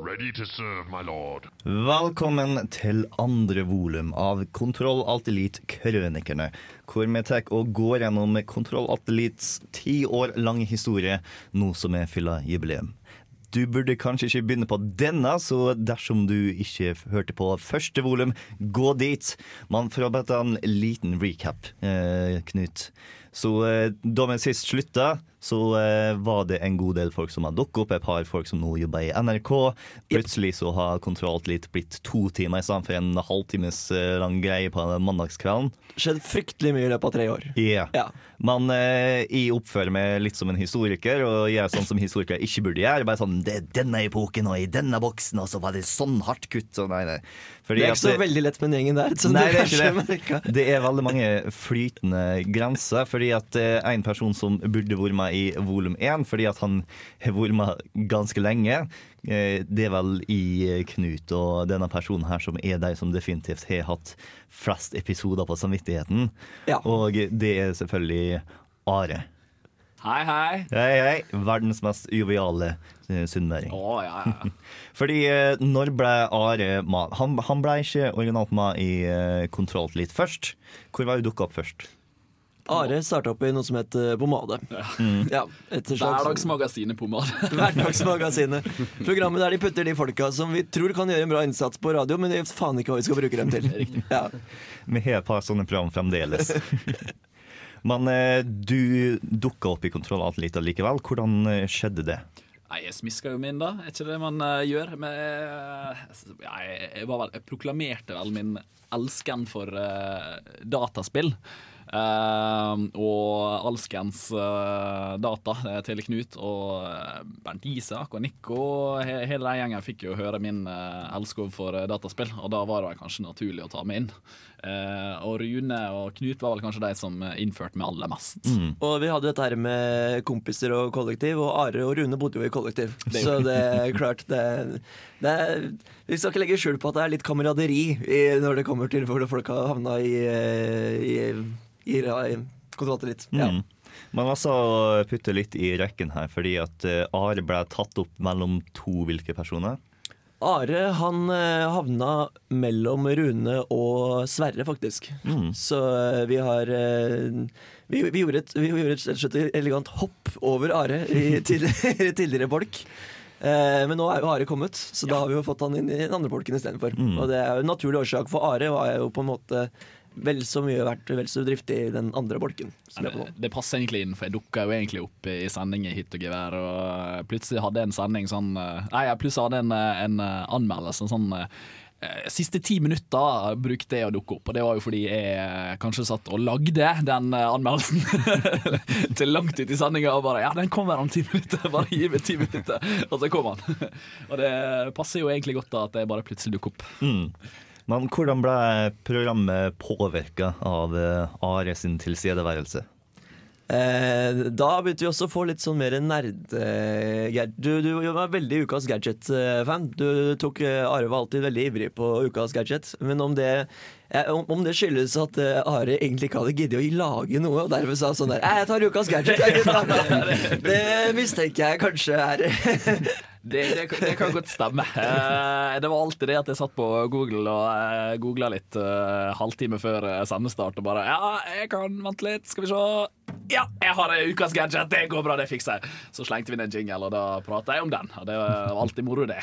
Ready to serve, my lord. Velkommen til andre volum av Kontroll Alt Elite Krønikerne, hvor vi tar og går gjennom Kontroll Alt Elites ti år lange historie, nå som er fylla jubileum. Du burde kanskje ikke begynne på denne, så dersom du ikke hørte på første volum, gå dit. Man får bare ta en liten recap, eh, Knut. Så eh, da vi sist slutta, så eh, var det en god del folk som har dukket opp. Et par folk som nå jobber i NRK. Plutselig så har Kontroll litt blitt to timer i stedet for en halvtimes eh, lang greie på mandagskvelden. Skjedd fryktelig mye i løpet av tre år. Yeah. Ja. Men eh, jeg oppfører meg litt som en historiker, og gjør sånn som historikere ikke burde gjøre. Bare sånn Det er denne epoken og i denne boksen, og så var det sånn hardt kutt. Og nei, nei. Fordi Det er ikke så veldig lett med den gjengen der. Nei, det er ikke det. Det er veldig mange flytende grenser. Fordi at det er en person som burde vært med i volum én, fordi at han har vært med ganske lenge. Eh, Det er vel i eh, Knut og denne personen her som er de som definitivt har hatt flest episoder på samvittigheten. Ja. Og det er selvfølgelig Are. Hei, hei. Hei, hei. Verdens mest joviale eh, sunnmøring. Oh, ja, ja. Fordi når ble Are med? Han, han ble ikke originalt med i Kontrollt litt først. Hvor var hun dukka opp først? Are starta opp i noe som het eh, Pomade. Ja, Mm. Ja, Hverdagsmagasinet Pomade. Hverdagsmagasinet. Programmet der de putter de folka som vi tror kan gjøre en bra innsats på radio, men vi vet faen ikke hva vi skal bruke dem til. Ja. Vi har et par sånne program fremdeles. Men eh, du dukka opp i Kontroll alt litt likevel. Hvordan eh, skjedde det? Nei, jeg smiska jo min, da. Er ikke det man uh, gjør? Men uh, jeg, jeg, var vel, jeg proklamerte vel min elsken for uh, dataspill. Eh, og alskens eh, data eh, til Knut og Bernt Isak og Nico. He, hele den gjengen fikk jo høre min elskov for dataspill, og da var det kanskje naturlig å ta meg inn. Eh, og Rune og Knut var vel kanskje de som innførte meg aller mest. Og vi hadde dette her med kompiser og kollektiv, og Are og Rune bodde jo i kollektiv. Så det er klart det, det er, Vi skal ikke legge skjul på at det er litt kameraderi i, når det kommer til hvor folk har havna i, i, i, i kontroll litt. Ja. Mm. Men altså putte litt i rekken her, fordi at eh, Are ble tatt opp mellom to hvilke personer? Are han eh, havna mellom Rune og Sverre, faktisk. Mm. Så eh, vi har eh, vi, vi gjorde et, vi gjorde et, elegant hopp over Are i tidligere, tidligere bolk. Men nå er jo Are kommet, så da har vi jo fått han inn i den andre bolken istedenfor. Mm. Og det er jo en naturlig årsak, for Are var jo på en måte vel så mye verdt, vel så driftig i den andre bolken. Som Ja, er på det, nå. det passer egentlig inn, for jeg dukka jo egentlig opp i sending i hytt og gevær. Og plutselig hadde jeg en sending sånn eh, Nei, jeg plutselig hadde en, eh, en eh, anmeldelse sånn eh, Siste ti minutter brukte jeg å dukke opp, og det var jo fordi jeg eh, kanskje satt og lagde den eh, anmeldelsen til langt ut i sendinga og bare Ja, den kommer om ti minutter, bare gi meg ti minutter. Og så kom han. Og det passer jo egentlig godt da at jeg bare plutselig dukker opp. Mm. Men hvordan ble programmet påvirka av eh, Are sin tilstedeværelse? Eh, da begynte vi også å få litt sånn mer nerd... Eh, du, du var veldig Ukas Gadget-fan. Du tok eh, Are var alltid veldig ivrig på Ukas Gadget. Men om det, eh, om, det skyldes at eh, Are egentlig ikke hadde giddet å lage noe, og dermed sa sånn der «Eh, 'Jeg tar Ukas Gadget', Det mistenker jeg kanskje er Det, det, det kan godt stemme. Eh, det var alltid det at jeg satt på Google og uh, googla litt eh, halvtime før eh, sendestart og bare Ja, jeg kan vente litt, skal vi se. Ja, jeg har en ukas gadget, det går bra, det fikser jeg. Så slengte vi inn en jingle, og da prata jeg om den. Og det var alltid moro, det.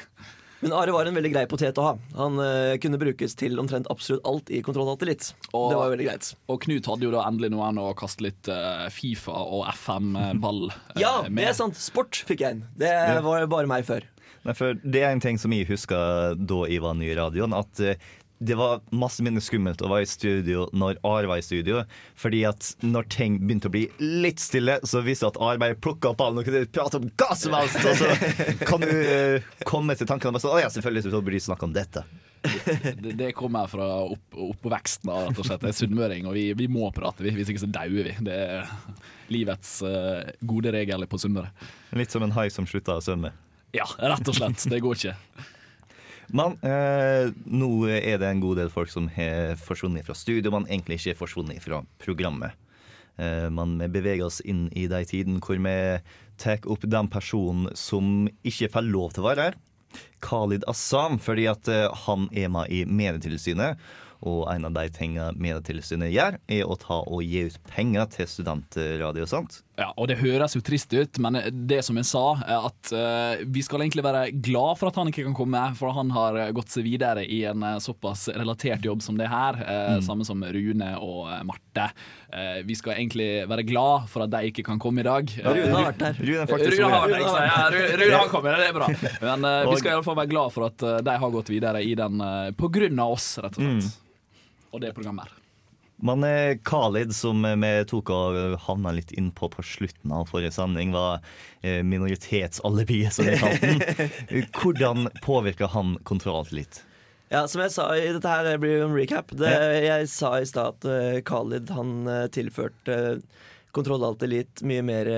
Men Are var en veldig grei potet å ha. Han uh, kunne brukes til omtrent absolutt alt i Kontroll. Og- Det var veldig greit. Og Knut hadde jo da endelig noen å kaste litt uh, Fifa og FM-ball uh, Ja, med. det er sant. Sport fikk jeg inn. Det var var bare meg før. Nei, for Det er en ting som jeg husker da jeg var ny i radioen. At eh, det var masse mindre skummelt å være i studio når Are var i studio. Fordi at når ting begynte å bli litt stille, så viste det at Are bare plukka opp ballen og kunne prate om hva som helst. Og så kan du uh, komme til tankene om bare sånn ja, selvfølgelig så burde de snakke om dette. Det, det kommer fra opp, oppveksten, da, rett og slett. Jeg er sunnmøring, og vi, vi må prate, vi. Hvis ikke så dauer vi. Det er livets uh, gode regel på Sunnmøre. Litt som en hai som slutter å svømme. Ja, rett og slett. Det går ikke. Men eh, nå er det en god del folk som har forsvunnet fra studio, men egentlig ikke forsvunnet fra programmet. Eh, men vi beveger oss inn i de tidene hvor vi tar opp den personen som ikke får lov til å være her. Khalid Assam, fordi at eh, han er med i Medietilsynet. Og en av de tingene Medietilsynet gjør, er å ta og gi ut penger til studentradio. sant? Ja, og Det høres jo trist ut, men det som jeg sa, er at uh, vi skal egentlig være glad for at han ikke kan komme, for han har gått seg videre i en eh, såpass relatert jobb som det her. eh, Samme som Rune og Marte. Eh, vi skal egentlig være glad for at de ikke kan komme i dag. Rune har vært der. Rune faktisk Rune har vært der, ja, Rune, Rune han kommer, det er bra. Men vi skal i alle fall være glad for at de har gått videre i den uh, av oss, rett og slett. Og det programmet her. Men eh, Khalid, som eh, vi tok og havna litt inn på på slutten av forrige sending, var eh, minoritetsalibiet, som vi kalte den. Hvordan påvirker han kontrolltillit? Ja, som jeg sa, i dette her blir jo en recap. Det, jeg sa i stad at Khalid han tilførte Kontroll Alt Elite mye mer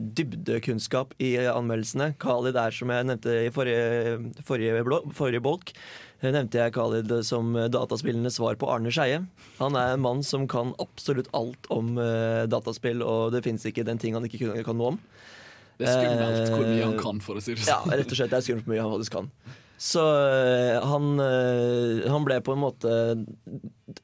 dybdekunnskap i anmeldelsene. Khalid er, som jeg nevnte i forrige, forrige, forrige bolk, nevnte jeg Khalid som eh, dataspillenes svar på Arne Skeie. Han er en mann som kan absolutt alt om eh, dataspill, og det fins ikke den ting han ikke kan noe om. Det er skummelt hvor mye han Eh, kan, for å si det Ja, sånn. rett og slett. Det er skummelt hvor mye han faktisk kan. Så han, han ble på en måte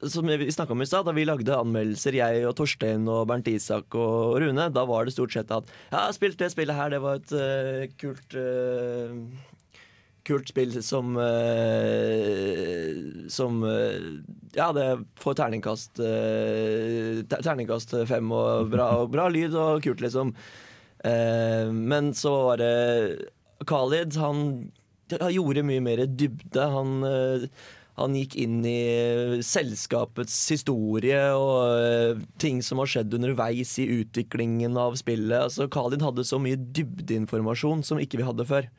Som vi snakka om i stad, da vi lagde anmeldelser, jeg og Torstein og Bernt Isak og Rune, da var det stort sett at Ja, har det spillet her, det var et uh, kult øh, Kult spill som øh, Som øh, Ja, det får terningkast øh, Terningkast fem og bra, og bra lyd og kult, liksom. Eh, men så var det Khalid, han, han gjorde mye mer dybde. Han, eh, han gikk inn i selskapets historie og eh, ting som har skjedd underveis i utviklingen av spillet. Altså, Khalid hadde så mye dybdeinformasjon som ikke vi hadde før.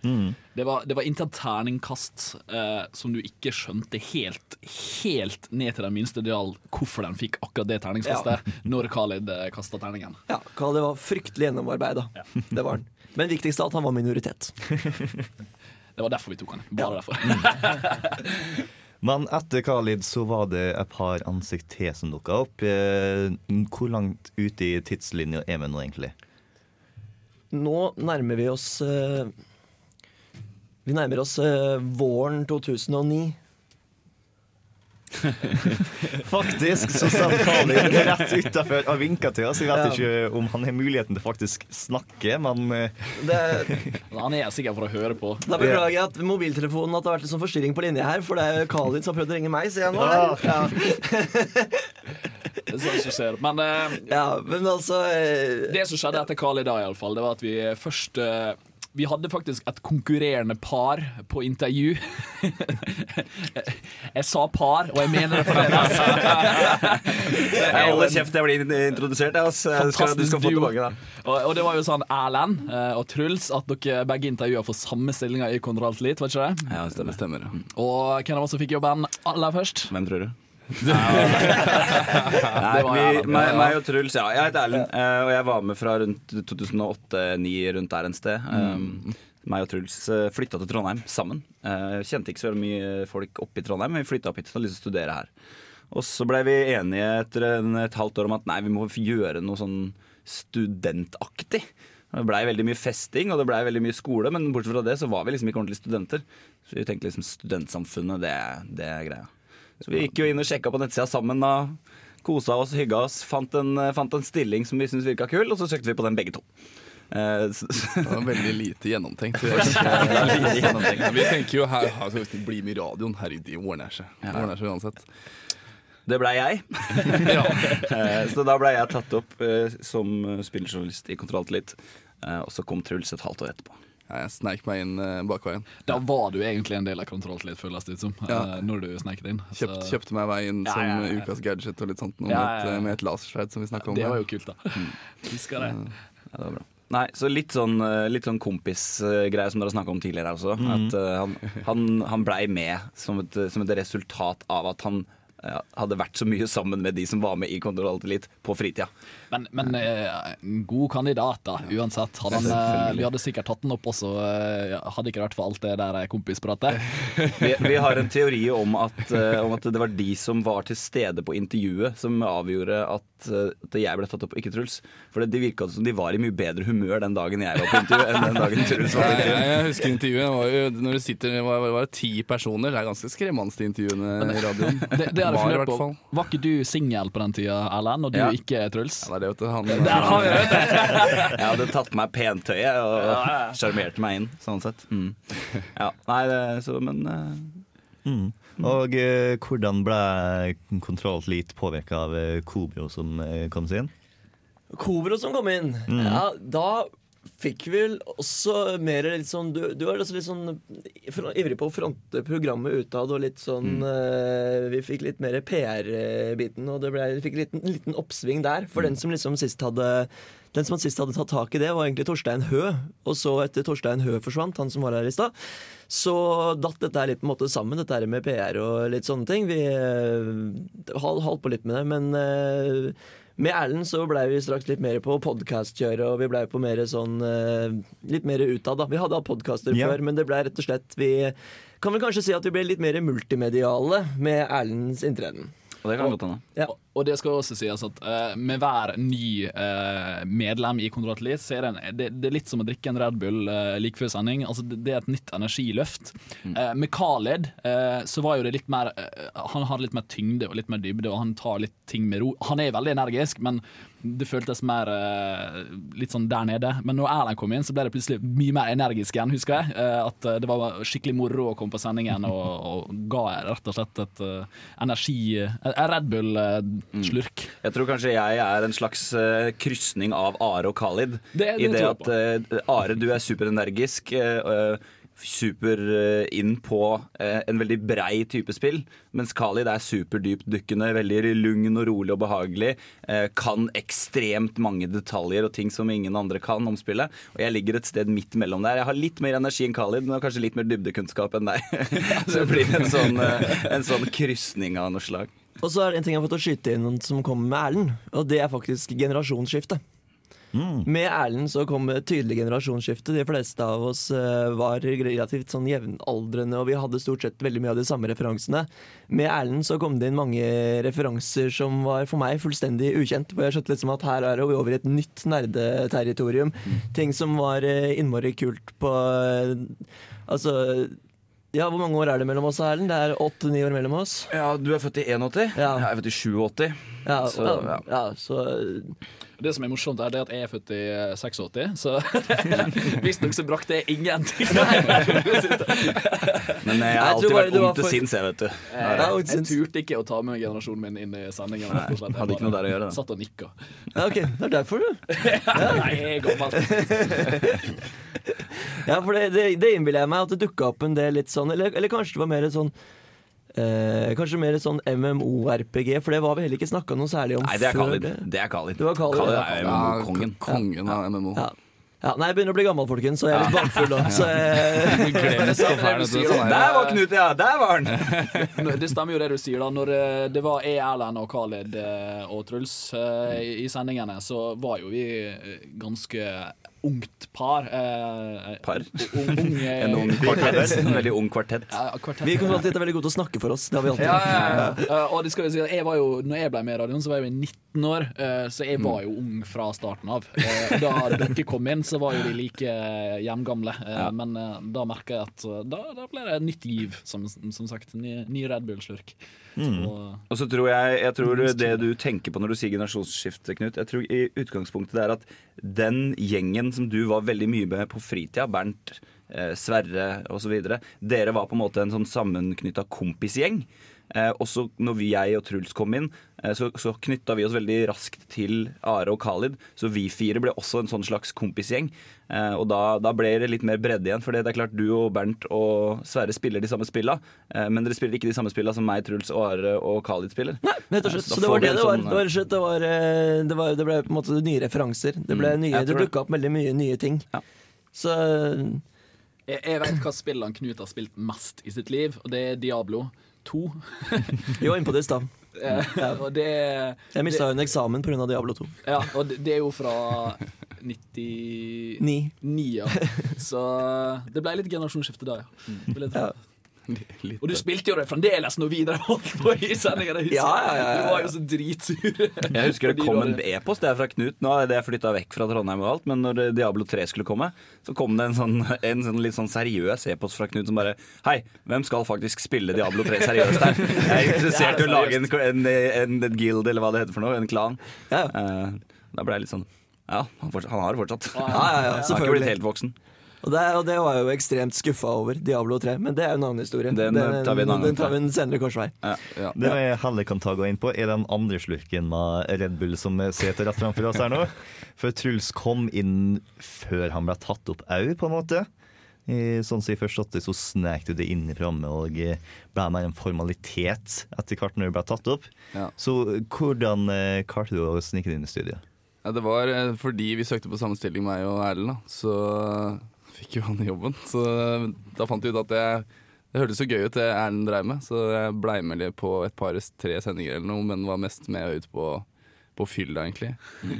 Det var, det var inntatt terningkast eh, som du ikke skjønte helt Helt ned til den minste detalj hvorfor den fikk akkurat det terningskastet når Khalid eh, kasta terningen. Ja, Khalid var fryktelig gjennomarbeida. Det var han. Men viktigst av alt, han var minoritet. Det var derfor vi tok han. Bare derfor. Men etter Khalid så var det et par ansikt til som dukka opp. Eh, Hvor langt ute i tidslinja er vi nå, egentlig? Nå nærmer vi oss eh, Vi nærmer oss eh, våren 2009. Faktisk så står Khalid rett utafor og vinker til oss. Jeg vet Ja. ikke om han har muligheten til faktisk snakke, men eh, Det, Han er sikker for å høre på. da beklager jeg at mobiltelefonen at det har vært litt sånn forstyrring på linje her, for det er Khalid som har prøvd å ringe meg, ser jeg nå. Ja. Det som sånn som skjer. Men eh, ja, men altså eh, det som skjedde etter Khalid da, i alle fall, det var at vi først eh, vi hadde faktisk et konkurrerende par på intervju. jeg sa par, og jeg mener det fremdeles. Jeg holder kjeft til jeg blir introdusert. Altså. skal, du skal få tilbake, da. Og, og det var jo sånn Erlend eh, og Truls at dere begge intervjua for samme stillinger i Konrad Litt, var ikke det? Ja, det stemmer. Stemmer. ja. Og hvem av oss som fikk jobben aller først? Hvem tror du? Nei, vi, meg, meg og Truls, ja. Jeg heter Erlend, eh, og jeg var med fra rundt 2008-2009, rundt der en sted. Um, meg og Truls uh, flytta til Trondheim sammen. Eh, kjente ikke så mye folk oppe i Trondheim, men vi flytta opp hit og lyst til å studere her. Og så ble vi enige etter en, et halvt år om at nei, vi må gjøre noe sånn studentaktig. Det blei veldig mye festing og det ble veldig mye skole, men bortsett fra det så var vi liksom ikke ordentlige studenter. Så vi tenkte liksom studentsamfunnet, det, det er greia. Så vi gikk jo inn og sjekka på nettsida sammen da. Kosa oss, hygga oss. Fant en, fant en stilling som vi syntes virka kul, og så søkte vi på den begge to. Eh, Det var veldig lite gjennomtenkt. Vi tenker jo her her skal vi bli med i radioen. Herregud, det ordner seg. Det ordner seg uansett. det blei jeg. Eh, så da blei jeg tatt opp eh, som spillerjournalist i Kontroll til litt. Eh, og så kom Truls et halvt år etterpå. Ja, Jeg sneik meg inn eh, bakveien. Da var du egentlig en del av Kontroll Elite, føles det ut som. Ja. eh, Når du sneik inn. Kjøpt, kjøpte meg vei inn Ja, som ja, ja. ukas gadget og litt sånt. noe, Ja, med, et, ja, ja. med et lasersverd som vi snakka om. Det var jo kult, da. Husker det. Ja, det var bra. Nei, så litt sånn, eh, litt sånn kompisgreie som dere har snakka om tidligere også. At uh, han, han, han blei med som et, som et resultat av at han hadde vært så mye sammen med de som var med i Kontroll Alt Elite på fritida. Men, men eh, god kandidat, da, uansett. Hadde han, eh, vi hadde sikkert tatt den opp også, eh, hadde ikke vært for alt det der kompispratet. Vi, vi har en teori om at, eh, om at det var de som var til stede på intervjuet, som avgjorde at, eh, at jeg ble tatt opp, ikke Truls. For det virka som de var i mye bedre humør den dagen jeg var på intervju, enn den dagen Truls var på Jeg, intervju. jeg husker intervjuet. Det var jo, når det sitter det var, var det ti personer. Det er ganske skremmende, de intervjuene i radioen. Det, det har Var i hvert på. fall. Var ikke du singel på den tida, Erlend, og du Ja. ikke Truls? Ja, det er vet du. Han, Der har vi det! Jeg hadde tatt på meg pentøyet og sjarmerte meg inn, sånn sett. Mm. Ja, nei, det, så, men uh, Mm. Og eh, hvordan ble Kontroll litt påvirka av eh, Kobro som eh, kom seg inn? Kobro som kom inn, ja, da fikk vel også mer litt sånn Du, du var litt sånn ivrig på å fronte programmet utad, og litt sånn eh, Vi fikk litt mer PR-biten, og det ble, vi fikk en liten, liten oppsving der. For den som liksom sist hadde den som sist hadde tatt tak i det, var egentlig Torstein Hø. Og så etter Torstein Hø forsvant, han som var her i stad, så datt dette litt på en måte sammen, dette her med PR og litt sånne ting. Vi uh, holdt på litt med det, men eh, med Erlend så blei vi straks litt mer på podkastkjøret, og vi blei på mer sånn eh, Litt mer utad, da. Vi hadde hatt podkaster Ja. før, men det blei rett og slett Vi kan vel kanskje si at vi ble litt mer multimediale med Erlends inntreden. Og det kan godt hende. Ja. Og- det skal også sies at uh, med hver ny uh, medlem i Kontroll så er det, en, det, det er litt som å drikke en Red Bull uh, like før sending. Altså, det, det er et nytt energiløft. Eh, med Khaled eh, så var jo det litt mer Han har litt mer tyngde og litt mer dybde, og han tar litt ting med ro. Han er veldig energisk, men det føltes mer eh, litt sånn der nede. Men når Erlend kom inn, så ble det plutselig mye mer energisk igjen, husker jeg. Eh, at eh, det var skikkelig moro å komme på sendingen og, og ga rett og slett et energi En Red Bull-slurk. Jeg tror kanskje jeg er en slags krysning av Are og Khalid. Det- det I det at Are, du er superenergisk. Uh, super eh, inn på eh, en veldig brei type spill. Mens Khalid er superdyptdykkende, veldig lugn og rolig og behagelig. eh, kan ekstremt mange detaljer og ting som ingen andre kan om spillet. Og jeg ligger et sted midt mellom der. Jeg har litt mer energi enn Khalid, men kanskje litt mer dybdekunnskap enn deg. Så det blir en sånn, en sånn krysning av noe slag. Og så er det en ting jeg har fått å skyte inn som kommer med Erlend, og det er faktisk generasjonsskifte. Med Erlend så kom et tydelig generasjonsskifte. De fleste av oss eh, var relativt sånn jevnaldrende, og vi hadde stort sett veldig mye av de samme referansene. Med Erlend så kom det inn mange referanser som var for meg fullstendig ukjent. For jeg skjønte liksom at her er vi over i et nytt nerdeterritorium. Ting som var eh, innmari kult på eh, Altså ja, Hvor mange år er det mellom oss, Erlend? Det er åtte-ni år mellom oss. Ja, du er født i 81. Ja. Jeg er født i 87. Ja, Så, ja. ja, så Det som er morsomt, er det at jeg er født i eh, 86, så visstnok så brakte jeg ingenting. Men jeg har alltid vært ung til sinns, jeg, vet du. Og Jeg turte ikke å ta med generasjonen min inn i sendingen. hadde ikke noe der å gjøre, da. Satt og nikka. ja, ok, det er derfor, du. Nei, jeg er gammel. Ja, for det, det, det innbiller jeg meg at det dukka opp en del litt sånn Eller, eller kanskje det var mer sånn eh, Kanskje mer sånn MMO-RPG, for det var vi heller ikke snakka noe særlig om Nei, det er før Khalid. det. Er Khalid. Det var Khalid, ja. er MMO-kongen. Ja, kongen av MMO. Ja. ja, Nei, jeg begynner å bli gammel, folkens, så jeg er litt bakfull nå. Så jeg, og det. Der var Knut, ja! Der var han! Det stemmer jo det du sier. da Når eh, det var jeg, Erlend og Khaled eh, og Truls eh, i sendingene, så var jo vi ganske ungt par. eh, Par? Ung, ung, eh, En ung kvartett. En veldig ung kvartett. ja, kvartett. vi kommer alltid til å være veldig gode til å snakke for oss. Det har vi alltid. Ja, ja, ja. Eh, og det skal vi si at jeg var jo, når jeg ble med i radioen, så var jeg jo 19 år, eh, så jeg var jo ung fra starten av. Eh, da dere kom inn, så var jo de like uh, jevngamle. Eh, Men eh, da merka jeg at eh, da, da ble det et nytt giv, som, som sagt. Ny, ny Red Bull-slurk. Og- Og så tror jeg, jeg tror det du tenker på når du sier generasjonsskifte, Knut Jeg tror i utgangspunktet det er at den gjengen som du var veldig mye med på fritida, Bernt, eh, Sverre osv., dere var på en måte en sånn sammenknytta kompisgjeng. Eh, og når vi, jeg og Truls kom inn, eh, så, så knytta vi oss veldig raskt til Are og Khalid. Så vi fire ble også en sånn slags kompisgjeng. Eh, og da, da ble det litt mer bredde igjen. For det er klart du og Bernt og Sverre spiller de samme spilla, eh, men dere spiller ikke de samme spilla som meg, Truls og Are og Khalid spiller. Rett og slett. Så det var det det var. sånn, Det, var, slett, det, var, det, var, det ble på en måte nye referanser. Det, ble nye, det dukka opp veldig mye nye ting. Ja. Så Jeg, jeg vet hva spillene Knut har spilt mest i sitt liv, og det er Diablo 2. vi var inne på det i stad. Eh, det, Jeg mista en eksamen pga. Diablo 2. ja, og det, det er jo fra 99, Ni. ja. Så det ble litt generasjonsskifte da, ja. Tro. Litt, Og du spilte jo det fremdeles når vi holdt på i sendinga. Ja, ja, ja, ja. Du var jo så dritsur. Jeg husker det kom en e-post det er fra Knut. Nå er det flytta vekk fra Trondheim og alt, men når Diablo 3 skulle komme, så kom det en sånn, en sånn litt sånn seriøs e-post fra Knut som bare Hei, hvem skal faktisk spille Diablo 3 seriøst her? Jeg er interessert i å lage en, en, en, en guild, eller hva det heter for noe. En klan. Ja. Eh, da ble jeg litt sånn Ja, han, fortsatt, han har det fortsatt. Ja, ja, ja, Han har ikke blitt helt voksen. Og det, og det var jeg jo ekstremt skuffa over, Diablo 3. Men det er jo en annen historie. Den tar vi en annen den tar vi en senere korsvei. ja. Det vi heller kan ta gå inn på, er den andre slurken av Red Bull som sitter rett framfor oss her nå. For Truls kom inn før han ble tatt opp au, på en måte. I, sånn som jeg forstått det, så snek du det inn i programmet og eh, ble mer en formalitet etter hvert når du ble tatt opp. Ja. Så hvordan eh, klarte du å snike deg inn i studiet? Ja, det var eh, fordi vi søkte på samme stilling, meg og Erlend. Så fikk jo han jobben. Så da fant jeg ut at jeg det hørtes så gøy ut det Erlend dreiv med, så jeg blei med på et par tre sendinger eller noe, men var mest med ut på, på fylla, egentlig.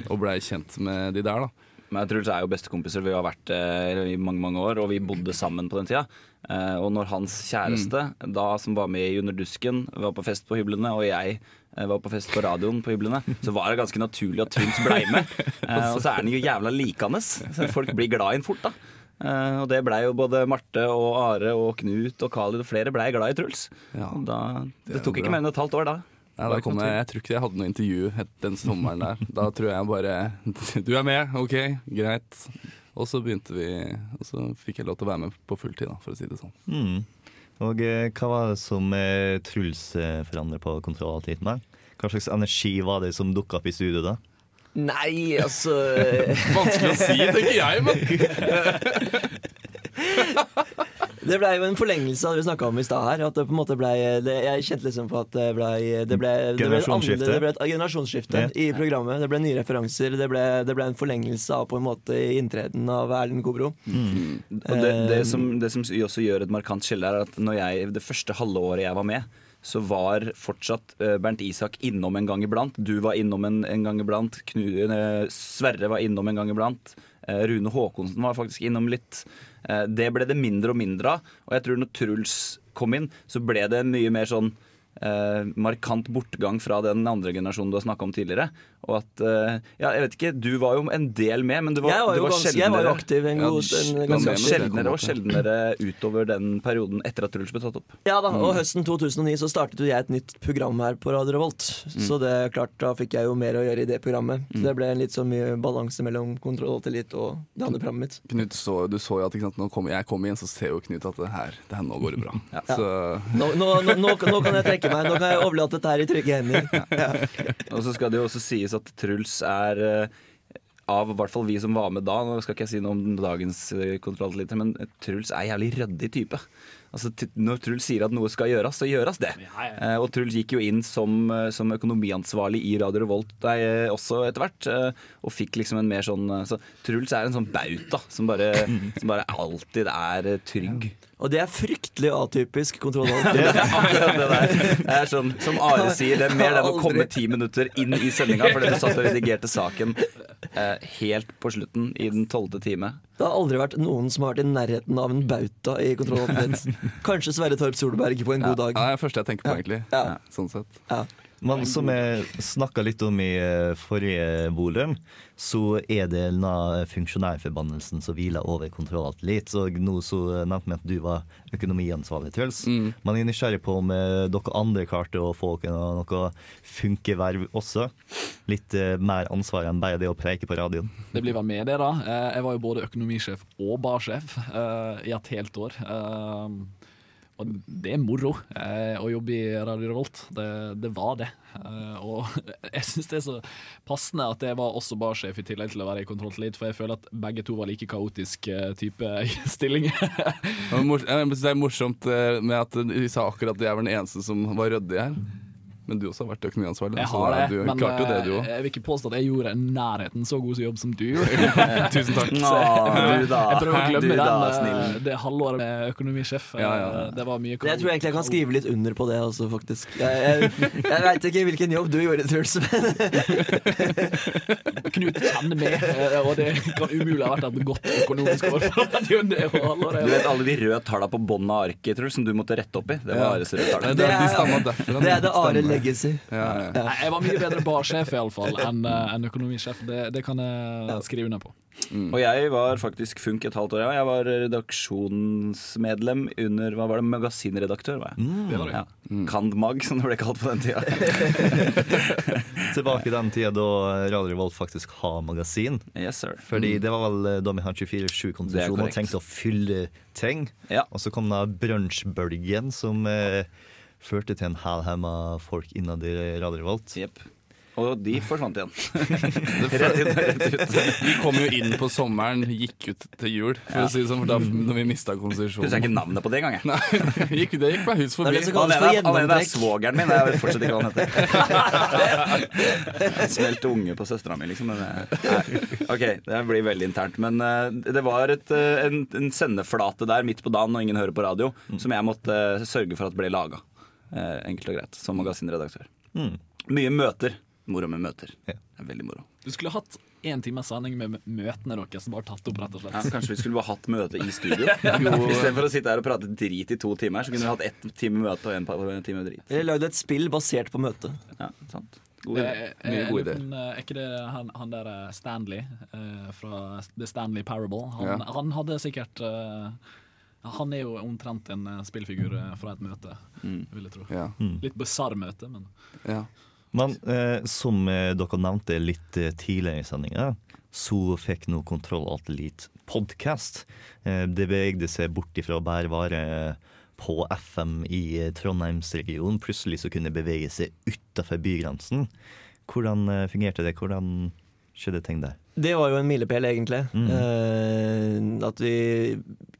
Og blei kjent med de der, da. Men jeg tror det er jo bestekompiser. Vi har vært eh, i mange mange år, og vi bodde sammen på den tida. Eh, og når hans kjæreste, da som var med i Under dusken, var på fest på hyblene, og jeg eh, var på fest på radioen på hyblene, så var det ganske naturlig at Truls blei med. Eh, og så er han jo jævla likende. Så folk blir glad i han fort, da. Eh, og det blei jo både Marte og Are og Knut og Khalid og flere blei glad i Truls. Ja. Da, Det det tok bra. ikke mer enn et halvt år da. Ja, da kom jeg, jeg tror ikke jeg hadde noe intervju den sommeren der. Da tror jeg bare Du er med, OK, greit. Og så begynte vi Og så fikk jeg lov til å være med på fulltid, da, for å si det sånn. Mm. Og eh, hva var det som eh, Truls eh, forandret på kontroll alltid med? Hva slags energi var det som dukka opp i studio da? Nei, altså Vanskelig å si, tenker jeg, men Det blei jo en forlengelse av det vi snakka om i stad her. At det på en måte ble, det, jeg kjente liksom på at det blei det ble, det ble, andre- det ble et generasjonsskifte Ja. i programmet. Det ble nye referanser. Det ble, det ble en forlengelse av på en måte inntreden av Erlend Kobro. Og det, det, som, det som også gjør et markant skille, er at når jeg, det første halve året jeg var med, så var fortsatt eh, Bernt Isak innom en gang iblant. Du var innom en, en gang iblant. Knu, eh, Sverre var innom en gang iblant. Eh, Rune Haakonsen var faktisk innom litt. Det ble det mindre og mindre av. Og jeg tror når Truls kom inn, så ble det mye mer sånn eh, markant bortgang fra den andre generasjonen du har snakka om tidligere. Og at eh, Ja, jeg vet ikke, du var jo en del med, men du var, jeg, var jo var ganske, jeg var sjeldnere. aktiv en Ja, god ganske med- Sjeldnere og sjeldnere utover den perioden etter at Truls ble tatt opp. Ja da, og høsten 2009 så startet jo jeg et nytt program her på Radio Revolt. Så det er klart, da fikk jeg jo mer å gjøre i det programmet. Så det ble en litt så mye balanse mellom Kontroll og tillit og det andre programmet mitt. Knut så, du så jo at ikke sant, når jeg kom igjen, så ser jo Knut at det her, det her nå går det bra. Så Nå, nå, nå, nå, nå kan jeg trekke meg. Nå kan jeg overlate dette her i trygge hender. Og så skal det jo også sies at Truls er eh, av i hvert fall vi som var med da, nå skal ikke jeg si noe om dagens eh, men Truls er jævlig ryddig type. Altså, når Truls sier at noe skal gjøres, så gjøres det. Eh, og Truls gikk jo inn som, eh, som økonomiansvarlig i Radio Revolt nei, også etter hvert, eh, og fikk liksom en mer sånn Så Truls er en sånn bauta som bare, som bare alltid er trygg. trygg. Og det er fryktelig atypisk Kontroll. Det er akkurat det der. Det er sånn, som Are sier, det er mer den å komme ti minutter inn i sendinga fordi du satt og redigerte saken eh, helt på slutten i den tolvte time. Det har aldri vært noen som har vært i nærheten av en bauta i Kontroll. Kanskje Sverre Torp Solberg på en god dag. Ja, det er det første jeg tenker på, egentlig. Ja. Sånn sett. Ja. Men som jeg snakka litt om i eh, forrige volum, så er det denne funksjonærforbannelsen som hviler over litt. Og nå så nevnte vi at du var økonomiansvarlig, Truls. Mm. Man er nysgjerrig på om eh, dere andre klarte å få noe, noe funkeverv også. Litt eh, mer ansvar enn bare det å preike på radioen. Det blir vel med det, da. Jeg var jo både økonomisjef og barsjef i et helt år. Og det er moro eh, å jobbe i Radio Revolt. Det, det var det. Eh, og jeg syns det er så passende at jeg var også barsjef i tillegg til å være i kontrolltillit, for jeg føler at begge to var like kaotisk eh, type stillinger. Er det er morsomt eh, med at de sa akkurat at jeg var den eneste som var ryddig her. Men du også har vært økonomiansvarlig. Jeg har det, du men det, du eh, jeg vil ikke påstå at jeg gjorde nærheten så god jobb som du gjorde. Tusen takk. Nå, du da. Jeg prøver å glemme Du den, da, eh, det halvåret med økonomisjef. Ja, ja. Eh, Det var mye Jeg tror egentlig jeg kan skrive litt under på det også, faktisk. Jeg, jeg, jeg veit ikke hvilken jobb du gjorde, Truls, men Knut kjenner med, eh, og det kan umulig ha vært et godt økonomisk år for. Du vet alle de røde tallene på bånn av arket Truls, som du måtte rette opp i? Det var Ja. Ares røde tall. Det, Det er, de er- det er det Are Stemmer. Legacy. Ja, ja. Nei, Jeg var mye bedre barsjef i alle fall enn en økonomisjef. Det, det kan jeg skrive under på. Og jeg var faktisk Funk et halvt år. Ja. Jeg var redaksjonsmedlem under hva var det, magasinredaktør. Var jeg. Det var det. Ja. Kandmag, som det ble kalt på den tida. Tilbake i den tida da Radio Revolt faktisk har magasin. Yes, sir. Fordi det var vel eh, da vi hadde er 24-7-konsesjon og tenkte trengte å fylle ting. Ja. Og så kom da brunsjbølgen, som eh, førte til en hælhemma folk innad i Radio Revolt. Jepp. Og de forsvant igjen. rett inn, rett ut. Vi kom jo inn på sommeren, gikk ut til jul, for å si det sånn, for da når vi mista Husker jeg konsesjonen. ikke navnet på det engang. jeg. Gikk, det gikk meg hus Det er forbi. det ene for er- er svogeren min. Jeg vet fortsatt ikke hva han heter. Smelt unge på søstera mi, liksom. Men, eh. OK, det blir veldig internt. Men eh, det var et, eh, en, en sendeflate der midt på dagen når ingen hører på radio, som jeg måtte sørge for at ble laga. Enkelt og greit. Som magasinredaktør. Mye møter. Moro med møter. Ja. Det er veldig moro. Du skulle hatt én times sending med møtene deres, bare tatt opp, rett og Ja, slett. kanskje vi skulle bare hatt møte i studio? Istedenfor å sitte her og prate drit i to timer, så kunne vi hatt ett time møte og en time drit. Eller lagde et spill basert på møtet. Ja, sant. God idé. Eh, Mye eh, gode men, eh, Er ikke det han, han der eh, Stanley eh, fra The Stanley Parable? Han, Ja. han hadde sikkert eh, Han er jo omtrent en eh, spillfigur eh, fra et møte, vil jeg tro. Ja, Litt bisarr møte, men ja. Men eh, som eh, dere nevnte litt tidligere i sendinga, så fikk nå Kontroll Alt Elite podkast. Eh, det bevegde seg bort ifra å bare være på FM i Trondheimsregionen. Plutselig så kunne det bevege seg utafor bygrensen. Hvordan fungerte det? Hvordan skjedde ting der? Det var jo en milepæl, egentlig. Mm. Eh, at vi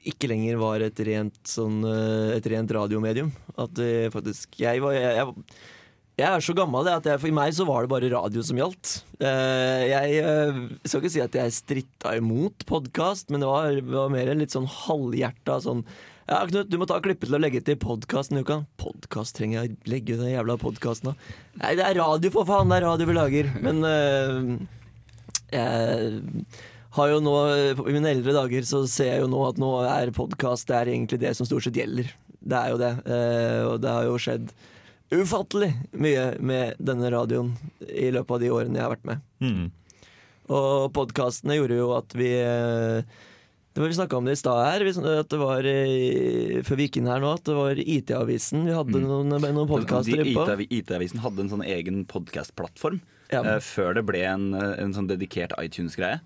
ikke lenger var et rent, sånn, eh, et rent radiomedium. At det faktisk Jeg var jeg, jeg, jeg er så gammel at jeg, for meg så var det bare radio som gjaldt. Eh, jeg eh, skal ikke si at jeg stritta imot podkast, men det var, var mer litt sånn halvhjerta sånn ja, Knut, du må ta klippet til å legge til podkasten i uka. Podkast trenger jeg å legge den jævla podkasten av. Nei, det er radio, for faen! Det er radio vi lager. Men uh, jeg har jo nå, I mine eldre dager så ser jeg jo nå at nå er podkast egentlig det som stort sett gjelder. Det er jo det. Eh, og det har jo skjedd ufattelig mye med denne radioen i løpet av de årene jeg har vært med. Mm. Og podkastene gjorde jo at vi eh, det var Vi snakka om det i stad her, at det var eh, før vi gikk inn her nå, at det var IT-avisen. Vi hadde noen, noen podkaster på. IT-avi- IT-avisen hadde en sånn egen podkastplattform Ja. før det ble en, en sånn dedikert iTunes-greie.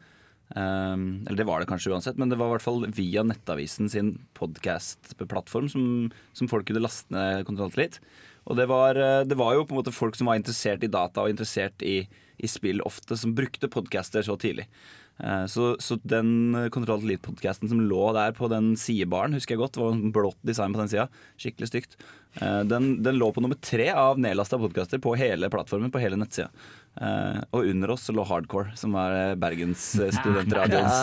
Um, eller det var det kanskje uansett, men det var i hvert fall via Nettavisen sin podkast-plattform som, som folk kunne laste ned kontrollt litt. Og det var, eh, det var jo på en måte folk som var interessert i data og interessert i, i spill ofte, som brukte podcaster så tidlig. Eh, Så, så den Kontroll Elite-podkasten som lå der på den sidebaren, husker jeg godt, det var en blått design på den sida, skikkelig stygt. Eh, Den, den lå på nummer tre av nedlasta podkaster på hele plattformen, på hele nettsida. Eh, Og under oss lå Hardcore, som var eh, Bergens eh, studentradioens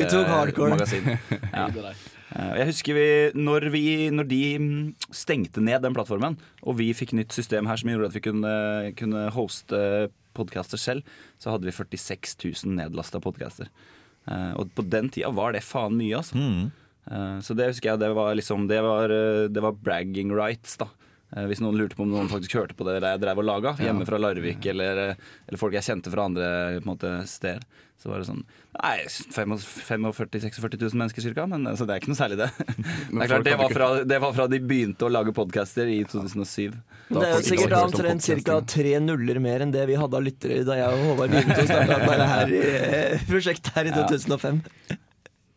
Ja, Hardcore. Ja. Uh. Eh, Jeg husker vi når, vi, når de mm, stengte ned den plattformen, og vi fikk nytt system her som gjorde at vi kunne, kunne hoste podcaster selv, så hadde vi 46 000 nedlasta podcaster. Uh, Og på den tida var det faen mye, altså. Mm. Eh, Så det husker jeg, det var liksom Det var, det var bragging rights, da. Eh, Hvis noen lurte på om noen faktisk hørte på det jeg drev og laga, hjemme fra Larvik, eller, eh, eller folk jeg kjente fra andre på en måte, steder, så var det sånn Nei, 45 000-46 000 mennesker ca., men altså, det er ikke noe særlig, det. Det er klart, det var, fra, det var fra de begynte å lage podcaster i 2007. Det er jo sikkert omtrent ca. tre nuller mer enn det vi hadde av lyttere da jeg og Håvard begynte å starte dette prosjektet her i 2005.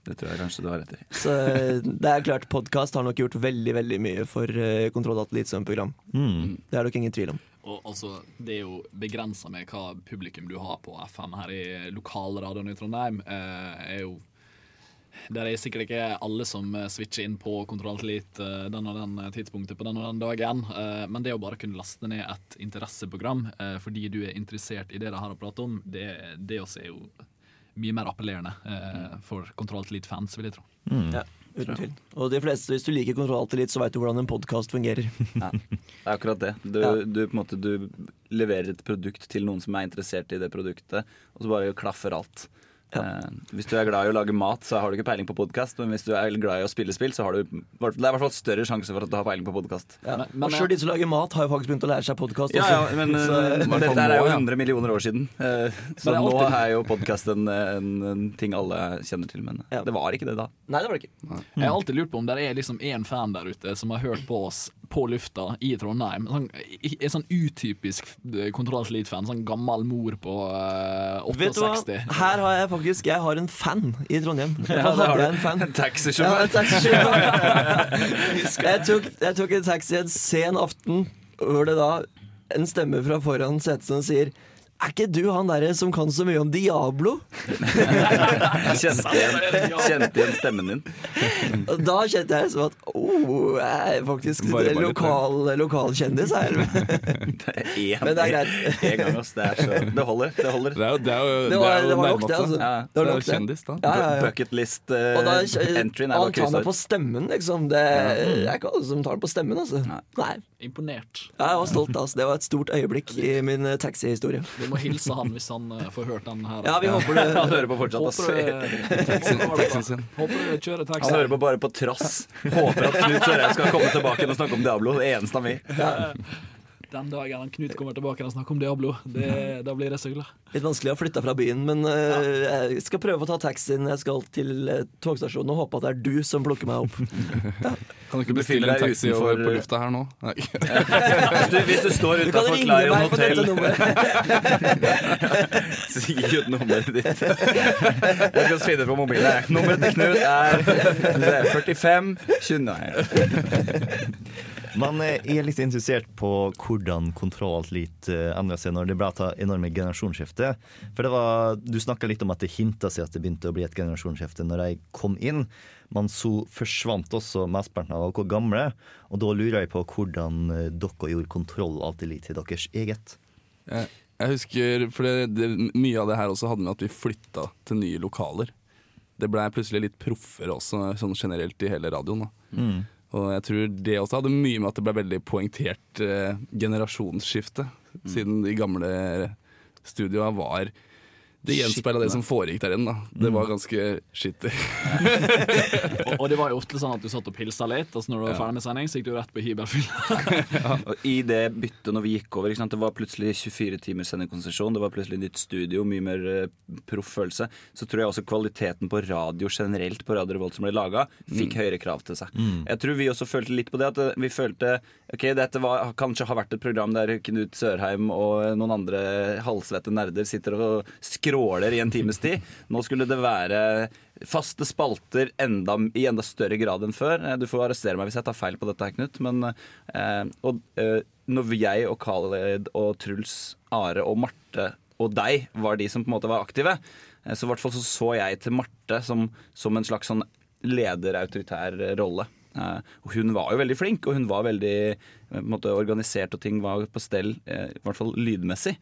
Det tror jeg kanskje du har rett i. Så eh, det er klart, podkast har nok gjort veldig veldig mye for uh, Kontroll Atelitt som program. Mm. Det er det ingen tvil om. Og altså, Det er jo begrensa med hva publikum du har på FM her i lokalradioen i Trondheim. Uh, er jo Der er sikkert ikke alle som eh, switcher inn på kontrolltillit eh, den og den tidspunktet på den og den dagen. Eh, men det å bare kunne laste ned et interesseprogram eh, fordi du er interessert i det de har å prate om, det, det også er jo mye mer appellerende eh, for Kontroll Elite-fans, vil jeg tro. Ja, uten tvil. Og de fleste, hvis du liker Kontroll Atelitt, så veit du hvordan en podkast fungerer. Ja, det er akkurat det. Du, Ja. du, på en måte, du leverer et produkt til noen som er interessert i det produktet, og så bare klaffer alt. Eh, hvis du er glad i å lage mat, så har du ikke peiling på podkast. Men hvis du er glad i å spille spill, så har du det er i hvert fall større sjanse for at du har peiling på podkast. Ja. Men- sjøl de som lager mat, har jo faktisk begynt å lære seg podkast Ja, ja, men Så- eh, dette er jo nå, 100 millioner år siden. Eh, så er nå alltid- er jo podkast en, en, en ting alle kjenner til. Men Ja. det var ikke det da. Nei, det var det ikke. Jeg har alltid lurt på om det er liksom én fan der ute som har hørt på oss på lufta i Trondheim. Sånn, en sånn utypisk Kontroll Elite-fan. Sånn gammel mor på 68 Vet du hva? 68. Her har jeg faktisk Jeg har en fan i Trondheim. Ja, det har du. en fan? En taxisjåfør. Ja, taxi jeg, tok, jeg tok en taxi en sen aften hvor det da en stemme fra foran setet som sier er ikke du han derre som kan så mye om Diablo? Kjente igjen, kjente igjen stemmen din. Og da kjente jeg som at oh, jeg er faktisk Bare- bare lokal, lokalkjendis her. Er Men det er greit. én gang, ass. Det, er så, det holder. Det holder. Det er jo, det er jo, Det var, det var nok, det. altså Ja, Det Det var er nok jo det. kjendis, da. Ja, ja, ja. Bucketlist uh, Og da entryen er Han tar meg på stemmen, liksom. Det er ikke alle som tar det på stemmen, altså. Nei. Nei. Imponert. Jeg var stolt. Altså. Det var et stort øyeblikk i min eh, taxihistorie. Må hilse han hvis han uh, får hørt den her. Ja, vi håper det. Han hører på fortsatt. Håper du kjører taxi. Han hører på bare på trass. Håper at Knut Sørheim skal komme tilbake og snakke om Diablo. Det eneste han vil. Den dagen han Knut kommer tilbake og snakker om Diablo, det, da blir jeg så glad. Litt vanskelig å flytte fra byen, men eh, jeg skal prøve å ta taxien jeg skal til uh, togstasjonen, og håpe at det er du som plukker meg opp. Kan du ikke bestille en deg taxi utenfor- på lufta her nå? Nei. Hvis du, hvis du står utafor Clarion hotell Si ut nummeret ditt. Jeg skal finne på mobilen. Nummeret til Knut er 45 20 Man eh, er litt interessert på hvordan kontroll alt eh, endrer seg når det ble et enorme generasjonsskifte. For det var, Du snakka litt om at det hinta seg at det begynte å bli et generasjonsskifte når de kom inn. Men så forsvant også mesteparten av dere gamle, og da lurer jeg på hvordan eh, dere gjorde kontroll alt litt til deres eget. Jeg, jeg husker, for det, det, Mye av det her også hadde med at vi flytta til nye lokaler. Det blei plutselig litt proffere også, sånn generelt i hele radioen. da. Og jeg tror det også hadde mye med at det ble veldig poengtert eh, generasjonsskifte. Siden de gamle studioene var Det gjenspeila det som foregikk der inne. da. Det var ganske skittig. Og, og det var jo ofte sånn at du satt og pilsa litt, og så når du var ferdig med sending, så gikk du rett på hybelfylla. Og I det byttet når vi gikk over, ikke sant? det var plutselig 24 timers sendekonsesjon, det var plutselig nytt studio, mye mer uh, proff følelse, så tror jeg også kvaliteten på radio generelt på Radio Revolt som ble laga, fikk høyere krav til seg. Jeg tror vi også følte litt på det, at eh, vi følte ok, dette var, kanskje har vært et program der Knut Sørheim og noen andre halvsvette nerder sitter og skråler i en times tid. Nå skulle det være faste spalter enda, i enda større grad enn før. Eh, Du får arrestere meg hvis jeg tar feil på dette, her, Knut. Men eh, og, eh, når jeg og Khaled og Truls, Are og Marte og deg var de som på en måte var aktive, eh, så i hvert fall så, så jeg til Marte som, som en slags sånn leder-autoritær rolle. Eh, og hun var jo veldig flink, og hun var veldig eh, måte, organisert, og ting var på stell, i hvert fall lydmessig.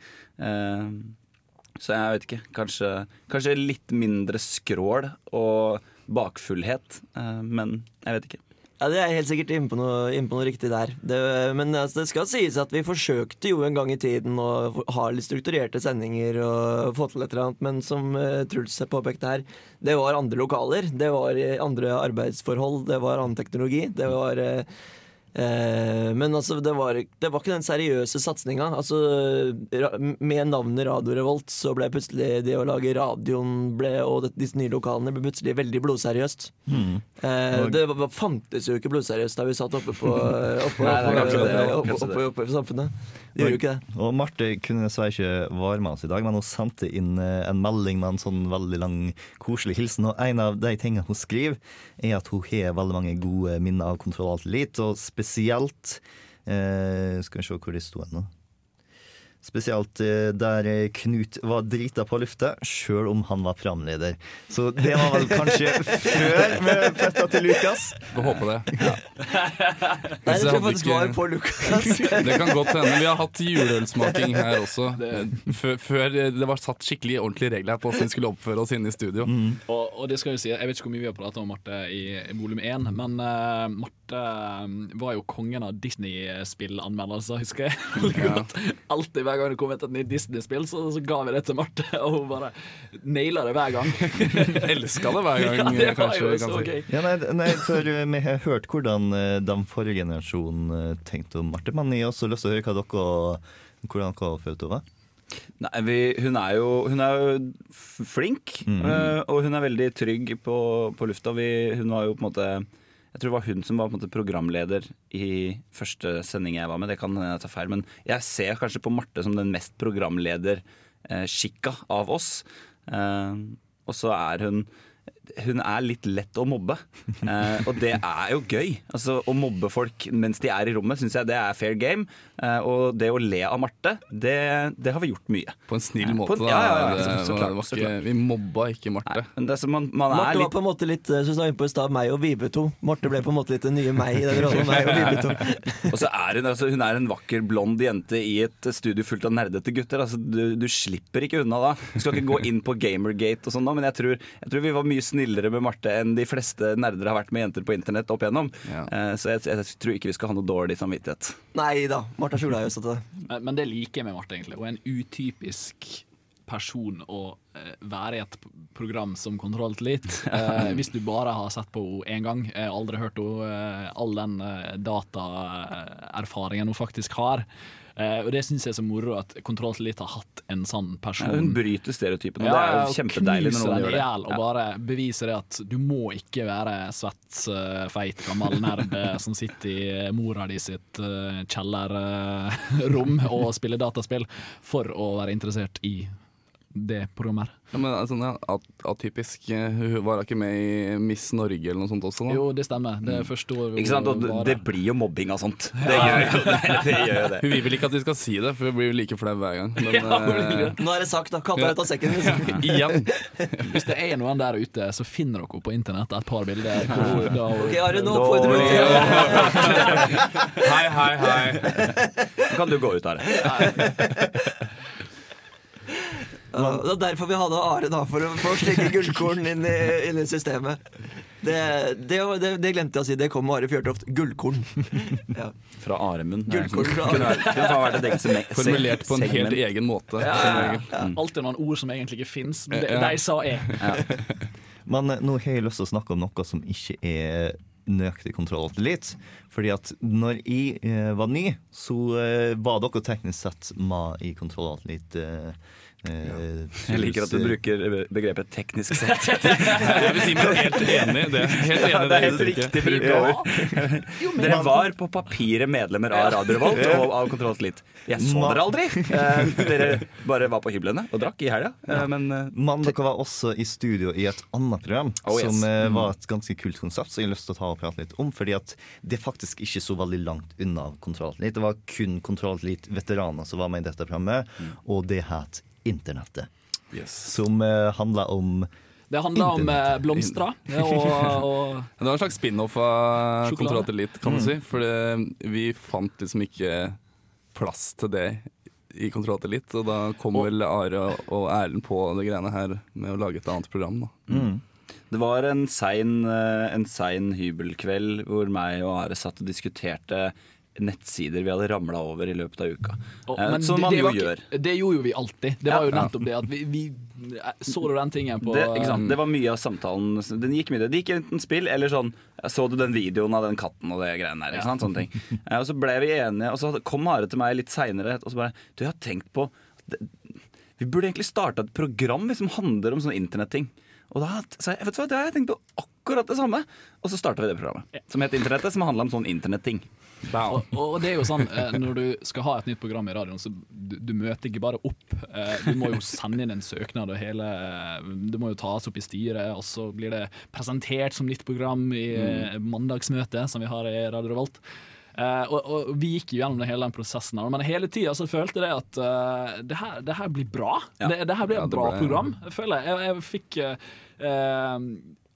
Eh, så jeg vet ikke. Kanskje, kanskje litt mindre skrål og bakfullhet. eh, Men jeg vet ikke. Ja, Det er helt sikkert inne på noe, inne på noe riktig der. Det, men altså, det skal sies at vi forsøkte jo en gang i tiden å ha litt strukturerte sendinger og få til et eller annet, men som uh, Truls påpekte her, det var andre lokaler. Det var eh, andre arbeidsforhold, det var annen teknologi. Det var eh, Eh, men altså, det var, det var ikke den seriøse satsinga. Altså, med navnet Radio Revolt så ble plutselig det å lage radioen ble, og det, disse nye lokalene ble plutselig veldig blodseriøst. Eh, Og- det var, fantes jo ikke blodseriøst da vi satt oppe på, oppe, i samfunnet. Det gjorde jo ikke det. Og Marte kunne dessverre ikke være med oss i dag, men hun sendte inn eh, en melding med en sånn veldig lang, koselig hilsen. Og en av de tingene hun skriver, er at hun har veldig mange gode minner av Kontroll Alt Elite, og spesielt eh, Skal vi se hvor de sto nå. Spesielt eh, der eh, Knut var drita på lufta, sjøl om han var programleder. Så det var vel kanskje før med føtta til Lukas. Får håpe det. Nei, det tror jeg faktisk var på Lukas. Det kan godt hende. Vi har hatt juleølsmaking her også. Før, før det var satt skikkelig ordentlige regler her på hvordan vi skulle oppføre oss inne i studio. Og, og det skal jo si, Jeg vet ikke hvor mye vi har pratet om Marte i, i volum én, men uh, Marte eh, var jo kongen av Disney-spillanmeldelser, husker jeg. veldig Ja. Hver gang det kom et nytt Disney-spill, så, så ga vi det til Marte, og hun bare naila det hver gang. Elska det hver gang, Ja, det var kanskje. så si. Ja, nei, nei, for eh, Vi har hørt hvordan den de forrige generasjon eh, tenkte om Marte, men jeg har også lyst til å høre hva dere, hvordan dere følte var. Nei, vi, hun, er jo, hun er jo flink, mm. og hun er veldig trygg på, på lufta. Vi, hun var jo på en måte Jeg tror det var hun som var programleder i første sending jeg var med. Det kan jeg ta feil, men jeg ser kanskje på Marte som den mest programlederskikka av oss. Eh, og så er hun hun er litt lett å mobbe, eh, og det er jo gøy. Altså, Å mobbe folk mens de er i rommet, syns jeg det er fair game. Eh, og det å le av Marte, det, det har vi gjort mye. På en snill måte. en- da. ja, ja, ja, så- så klart, så klart. vi mobba ikke Marte. Men det er som man, man er Marte var litt på en måte litt eh, som sa innpå i stad, meg og Vibe to. Marte ble på en måte litt den nye meg i den rollen. Meg og Vibe to. Og så er hun, altså, hun er en vakker, blond jente i et studio fullt av nerdete gutter. Altså, du, du slipper ikke unna da. Du skal ikke gå inn på Gamergate og sånn, da, men jeg tror, jeg tror vi var mye snillere med Marte enn de fleste nerder har vært med jenter på internett opp igjennom. Ja. Eh, så jeg, jeg tror ikke vi skal ha noe dårlig samvittighet. Nei da, Marte er jo i det- Men, men det liker jeg med Marte, egentlig. Hun er en utypisk person å eh, være i et program som kontrollt litt. Eh, hvis du bare har sett på henne én gang, eh, aldri hørt henne, eh, all den eh, dataerfaringen hun faktisk har. Eh, og det syns jeg er så moro at Kontroll har hatt en sånn person. Ja, hun bryter stereotypen, Ja, det er jo kjempedeilig når noen gjør det. Og bare beviser det at du må ikke være svett, eh, feit, gammel nerd eh, som sitter i mora di sitt eh, kjellerrom og spiller dataspill for å være interessert i det programmet. her. Ja, men sånn, ja, at- atypisk. eh, Hun var ikke med i Miss Norge eller noe sånt også? Da? Jo, det stemmer. Det er første året Ikke sant? Og det blir jo mobbing av sånt. Det gjør jo det. det, gjør jo det. Hun vil vel ikke at vi skal si det, for vi blir jo like flau hver gang. Men Ja, eh, det. Nå er det sagt, da. Katta ut av sekken. Liksom. igjen. Hvis det er noen der ute, så finner dere på internett et par bilder. hvor da Ok, Are, nå oppfordrer du Hei, hei, hei. Nå kan du gå ut, Are. Ja, Det er derfor vi hadde Are, da, for å for å stikke gullkorn inn i, inn i systemet. Det, det, det, det glemte jeg å si. Det kom med Are Fjørtoft. Gullkorn. Ja. Fra Aremund. Gullkorn fra Formulert på en helt egen måte. Ja, ja, regel. Alltid noen ord som egentlig ikke fins, men det, de sa jeg. Men eh, nå har jeg lyst til å snakke om noe som ikke er nøyaktig kontroll alt tillit. Fordi at når jeg eh, var ny, så eh, var dere teknisk sett med i kontroll alt tillit. Eh, eh, Jeg liker at du bruker begrepet 'teknisk sett'. Jeg vil si meg helt enig Det er Helt enig ja, det er helt riktig bruk av ord. Dere var på papiret medlemmer av Radio Revolt og av Kontroll Slit. Jeg så dere aldri! Eh, Dere bare var på hyblene og drakk i helga. Eh, Men Men dere var også i studio i et annet program Oh, yes. som eh, var et ganske kult konsept, som jeg har lyst til å ta og prate litt om. Fordi at det faktisk ikke så veldig langt unna Kontroll Slit. Det var kun Kontroll Slit-veteraner som var med i dette programmet, og det het Internettet. Som uh, handla om Det handla om eh, blomstra og, og Det var en slags spin-off av. Kontroll til litt, kan du si. For vi fant liksom ikke plass til det i Kontroll til litt, Og da kom vel Are og Erlend på det greiene her med å lage et annet program. da. det var en sein, eh, en sein hybelkveld hvor meg og Are satt og diskuterte nettsider vi hadde ramla over i løpet av uka. Oh, Eh, men Som det- man jo ikke- gjør. Det gjorde jo vi alltid. Det Ja. var jo nettopp det at vi, vi Så du den tingen på Det, sant? det var mye av samtalen. Den gikk mye det. Gikk enten spill eller sånn Så du den videoen av den katten og det greiene der? Sant? Sånne ting. Eh, Og så ble vi enige, og så kom Are til meg litt seinere og så bare Du, jeg har tenkt på Vi burde egentlig starta et program som handler om sånne internetting. Og da sa jeg vet du hva, det har jeg tenkt på akkurat det samme. Og så starta vi det programmet. Som het Internettet, som handla om sånn internetting. Og, og det er jo sånn, eh, når du skal ha et nytt program i radioen, så du, du møter ikke bare opp. Eh, Du må jo sende inn en søknad, og hele eh, Det må jo tas opp i styret, og så blir det presentert som nytt program i eh, mandagsmøtet, som vi har i Radio Revolt. Uh, og, og vi gikk jo gjennom hele den prosessen, men hele tida følte jeg at uh, det, her, det her blir bra. Ja. Det, det her blir Ja, et bra ble- program, føler jeg. Jeg, jeg fikk uh,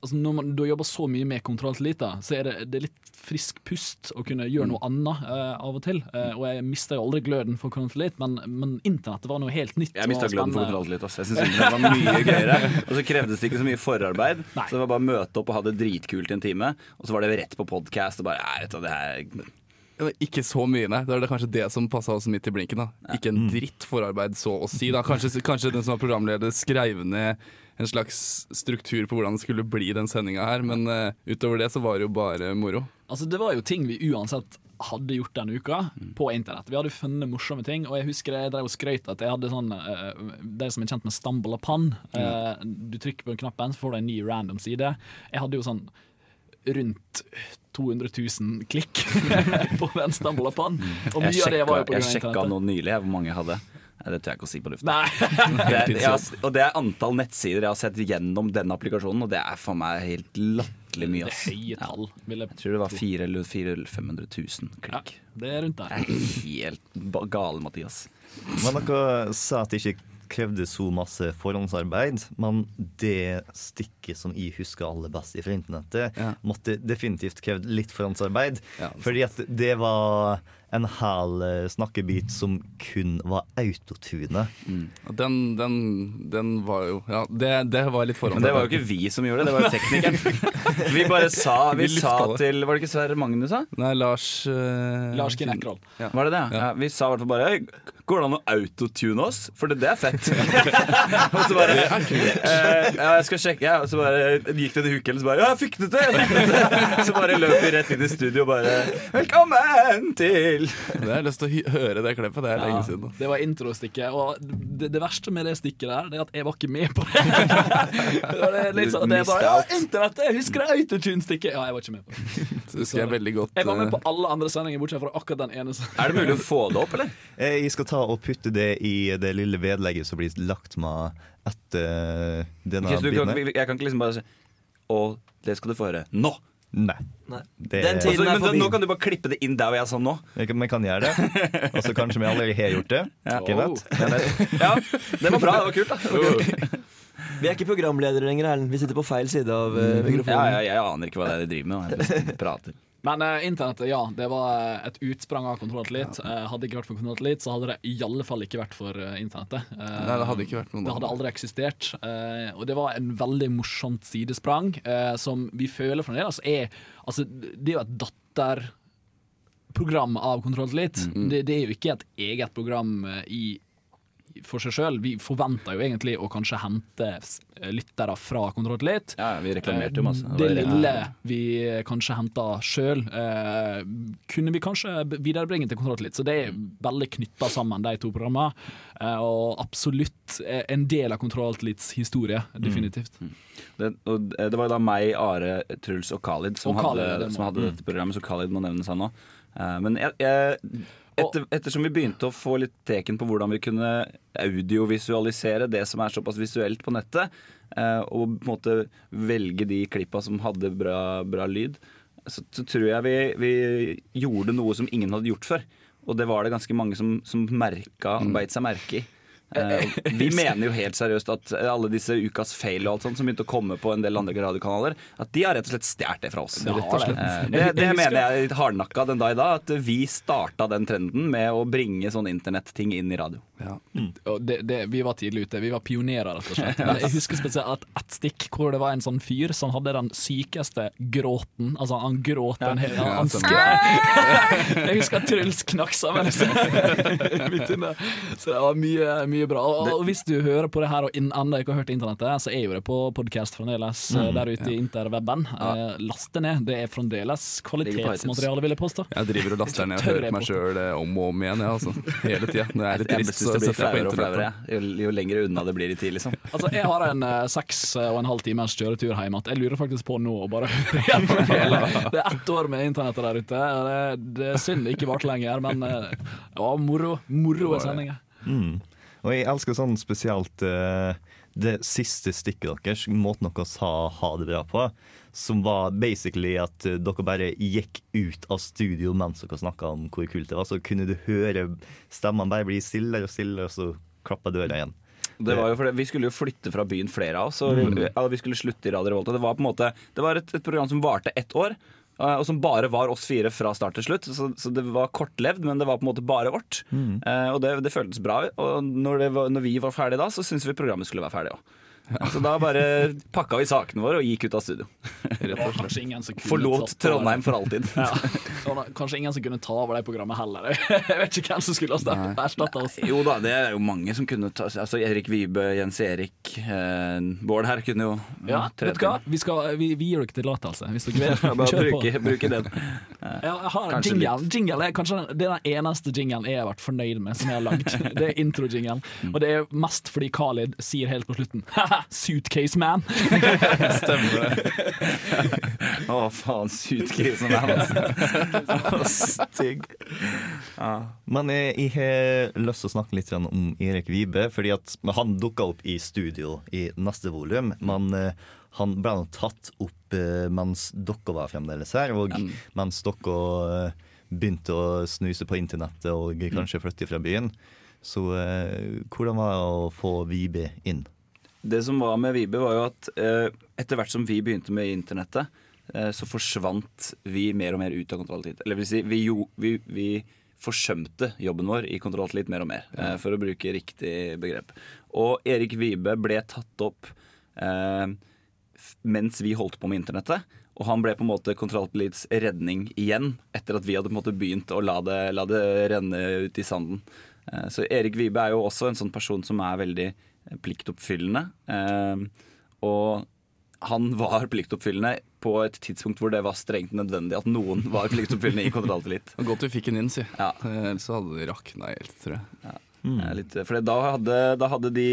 altså Når man, du har jobba så mye med kontroll lite, så er det, det er litt frisk pust å kunne gjøre noe annet uh, av og til. Uh, og jeg mista jo aldri gløden for kontroll lite, men, men internettet var noe helt nytt. Jeg mista gløden for spennende. også. Altså. Jeg synes det var mye gøyere. Og så krevdes det ikke så mye forarbeid. Nei. Så det var bare å møte opp og ha det dritkult i en time. Og så var det rett på podkast og bare "Nei, vet du det her Ikke så mye, nei. Det er det kanskje det som passa oss midt i blinken. da Ikke en dritt forarbeid, så å si. da Kanskje, kanskje den som var programleder, skrev ned en slags struktur på hvordan det skulle bli den sendinga her, men uh, utover det så var det jo bare moro. Altså Det var jo ting vi uansett hadde gjort denne uka på internett. Vi hadde funnet morsomme ting, og jeg husker jeg drev og skrøt at jeg hadde sånn uh, De som er kjent med Stumble Upon. eh, du trykker på knappen, så får du en ny random side. Jeg hadde jo sånn rundt 200 000 klikk på den Stumble Upon. Og mye Jeg av det var jo på grunn jeg sjekka nå nylig hvor mange jeg hadde. Nei, Det tør jeg ikke å si på lufta. Nei. Det, er- har, og det er antall nettsider jeg har sett gjennom denne applikasjonen, og det er for meg helt latterlig mye. Det ass. er høye tall, vil jeg Jeg tror det var 400 eller 400 500 000 Ja, det er rundt Det der. er helt gale, Mathias. Men dere sa at det ikke krevde så masse forhåndsarbeid. Men det stikket som jeg husker aller best fra internettet, Ja. måtte definitivt krevd litt forhåndsarbeid. Ja, fordi at det var en hel eh, snakkebit som kun var autotune. Mm. Den, den, den var jo Ja, det, det var litt forhånd. Men det var jo ikke vi som gjorde det, det var jo teknikeren. Vi bare sa, vi Vi sa til Var det ikke Sverre Magnus da? Nei, Lars uh, Lars Kinn Ekroll. Var det det? Ja. vi sa i hvert fall bare «Øy, Går det an å autotune oss? For det, det er fett. og så bare eh, Ja, jeg skal sjekke. Ja. Og så bare gikk det en uke, eller så bare Ja, det! Jeg fikk det til! Så bare løp vi rett inn i studio og bare Velkommen til Jeg har lyst til å høre det klippet. Det er lenge siden. da. Det var introstikket. Og det, det verste med det stikket der, Det er at jeg var ikke med på det. det, er det, litt sånn, det er bare, ja, internett, jeg husker det autotune-stikket. Ja, jeg var ikke med på det. Så husker jeg veldig godt Jeg var med eh, på alle andre sendinger, bortsett fra akkurat den ene. Er det mulig å få det opp, eller? Eh, Jeg skal ta og putte det i det lille vedlegget som blir lagt med etter denne okay, biten. jeg kan ikke liksom bare si Og det skal du få høre nå. Nei. Nei. Det, Den Altså, tiden er men da, forbi. nå kan du bare klippe det inn der hvor jeg sa nå. vi kan- gjøre det. Og så kanskje vi allerede har gjort det. Ja. Vet? Ja, det var bra. Det var kult, da. Var kult. Vi er ikke programledere lenger, Erlend. Vi sitter på feil side av uh, mikrofonen. Ja, ja, jeg aner ikke hva det er de driver med. Jeg prater. Men eh, internettet, ja. Det var et utsprang av Kontroll Ja. Eh, hadde det ikke vært for Kontroll så hadde det i alle fall ikke vært for eh, internettet. Eh, Nei, det hadde ikke vært noen Det hadde aldri eksistert. eh, og det var en veldig morsomt sidesprang eh, som vi føler fremdeles er Altså, det er jo et datterprogram av Kontroll -hmm. Det, det er jo ikke et eget program eh, i for seg sjøl. Vi forventa jo egentlig å kanskje hente lyttere fra Kontroll Atlet. Ja, vi reklamerte jo masse. Det lille vi kanskje henta sjøl, eh, kunne vi kanskje viderebringe til Kontroll litt. Så det er veldig knytta sammen, de to programmene. Eh, og absolutt eh, en del av Kontroll Litts historie, definitivt. Det, og det var da meg, Are, Truls og Khalid som, Og Khalid, hadde, det som hadde dette programmet, så Khalid må nevnes han nå. Eh, men jeg, jeg, etter, ettersom vi begynte å få litt teken på hvordan vi kunne audiovisualisere det som er såpass visuelt på nettet, eh, og på en måte velge de klippa som hadde bra, bra lyd, så, så tror jeg vi, vi gjorde noe som ingen hadde gjort før. Og det var det ganske mange som, som merka, beit seg merke i. Eh, vi mener jo helt seriøst at alle disse ukas fail og alt sånt som begynte å komme på en del andre radiokanaler, at de har rett og slett stjålet det fra oss. Det. Eh, det, det mener jeg hardnakka den dag i dag, at vi starta den trenden med å bringe sånne internetting inn i radio. Ja. Og det, det, vi var tidlig ute. Vi var pionerer, rett og slett. Men jeg husker spesielt at et stikk hvor det var en sånn fyr som hadde den sykeste gråten. Altså, han gråt en hel han, han. Jeg husker at Truls knakk sammen. Så. Så det var mye, mye bra. Og, og hvis du hører på det her og ennå ikke har hørt internettet, så er jo det på podkast fremdeles mm, der ute i interweben. Ja. Laste ned. Det er fremdeles kvalitetsmateriale, vil jeg påstå. Jeg driver og laster ned og hører meg sjøl om og om igjen, jeg, altså. Hele tida. Det er litt trist. Så det blir jeg flauere og flauere jo, jo lenger unna det blir i tid, liksom. Altså, Jeg har en uh, seks og en halv times kjøretur hjem igjen. Jeg lurer faktisk på nå å bare høre igjen. Det er ett år med internettet der ute. Det, det er synd det ikke varte lenger, men uh, det moro. moro. Moro sendinga. Mm. Og jeg elsker sånn spesielt uh, det siste stikket deres, måten dere sa ha det bra på, som var basically at eh, dere bare gikk ut av studio mens dere snakka om hvor kult det var. Så kunne du høre stemmene bare bli stillere og stillere, og så klappa døra igjen. Det var jo fordi Vi skulle jo flytte fra byen, flere av oss. Og vi, ja, vi skulle slutte i Radio Revolta. Det var på en måte Det var et, et program som varte ett år. eh, Og som bare var oss fire fra start til slutt. Så, så det var kortlevd, men det var på en måte bare vårt. Eh, og det, det føltes bra. Og når, det var, når vi var ferdige da, så syntes vi programmet skulle være ferdig òg. Så da bare pakka vi sakene våre og gikk ut av studio. Forlot Trondheim for alltid. Ja. Kanskje ingen som kunne ta over det programmet heller. Jeg vet ikke hvem som skulle ha erstatta oss. Jo da, det er jo mange som kunne ta Altså Erik Vibe, Jens Erik, eh, Bård her kunne jo Ja, vet du hva? Vi, skal, vi, vi gir dere tillatelse, hvis dere vil. Bare bruke, bruke den. Ja, jeg har Kanskje jingle. jingle er kanskje det er den eneste jinglen jeg har vært fornøyd med som jeg har lagd. Det er intro-jinglen. Mm. Og det er mest fordi Khalid sier helt på slutten Suitcase man. Stemmer Å, faen, suitcase man, altså. Stygg. Men jeg, jeg har lyst til å snakke litt om Erik Vibe, fordi at han dukka opp i studio i neste volum. Men eh, han ble tatt opp eh, mens dere var fremdeles her, og mens dere eh, begynte å snuse på internettet og kanskje flytte fra byen. Så hvordan var det å få Vibe inn? Det som var med Vibe, var jo at eh, etter hvert som vi begynte med internettet, eh, så forsvant vi mer og mer ut av Kontroll Elite. Eller vil si, vi, jo, vi, vi forsømte jobben vår i Kontroll Elite mer og mer, eh, for å bruke riktig begrep. Og Erik Vibe ble tatt opp eh, mens vi holdt på med internettet. Og han ble på en måte Kontroll redning igjen, etter at vi hadde på en måte begynt å la det, la det renne ut i sanden. Eh, Så Erik Vibe er jo også en sånn person som er veldig pliktoppfyllende. Eh, Og han var pliktoppfyllende på et tidspunkt hvor det var strengt nødvendig at noen var pliktoppfyllende i Kontroll Elite. Det var Godt vi fikk den inn, si. Ja. Ellers så hadde de rakna helt, tror jeg. Eh, Litt, for da hadde, da hadde de,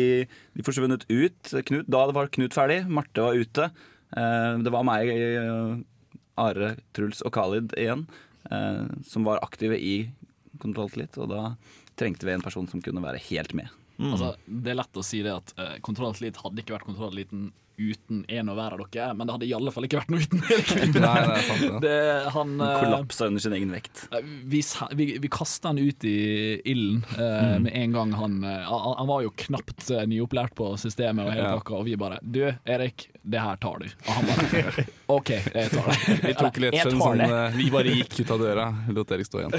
de forsvunnet ut. Knut, da var Knut ferdig, Marte var ute. Eh, Det var meg, eh, Are, Truls og Khalid igjen, eh, som var aktive i kontrolltillit. Og da trengte vi en person som kunne være helt med. Altså, det er lett å si det at uh, Kontroll Elite hadde ikke vært Kontroll Eliten uten en og hver av dere, men det hadde i alle fall ikke vært noe uten Erik Vibe. Nei, det er sant, det. Det, han, eh, Kollapsa under sin egen vekt. Vi, vi, vi kasta han ut i ilden eh, med en gang han eh, Han han var jo knapt eh, nyopplært på systemet, og hele Ja. pakka, og vi bare Du, Erik, det her tar du. Og han bare OK, jeg tar det. Vi tok litt sånn eh, Vi bare gikk ut av døra, lot Erik stå igjen.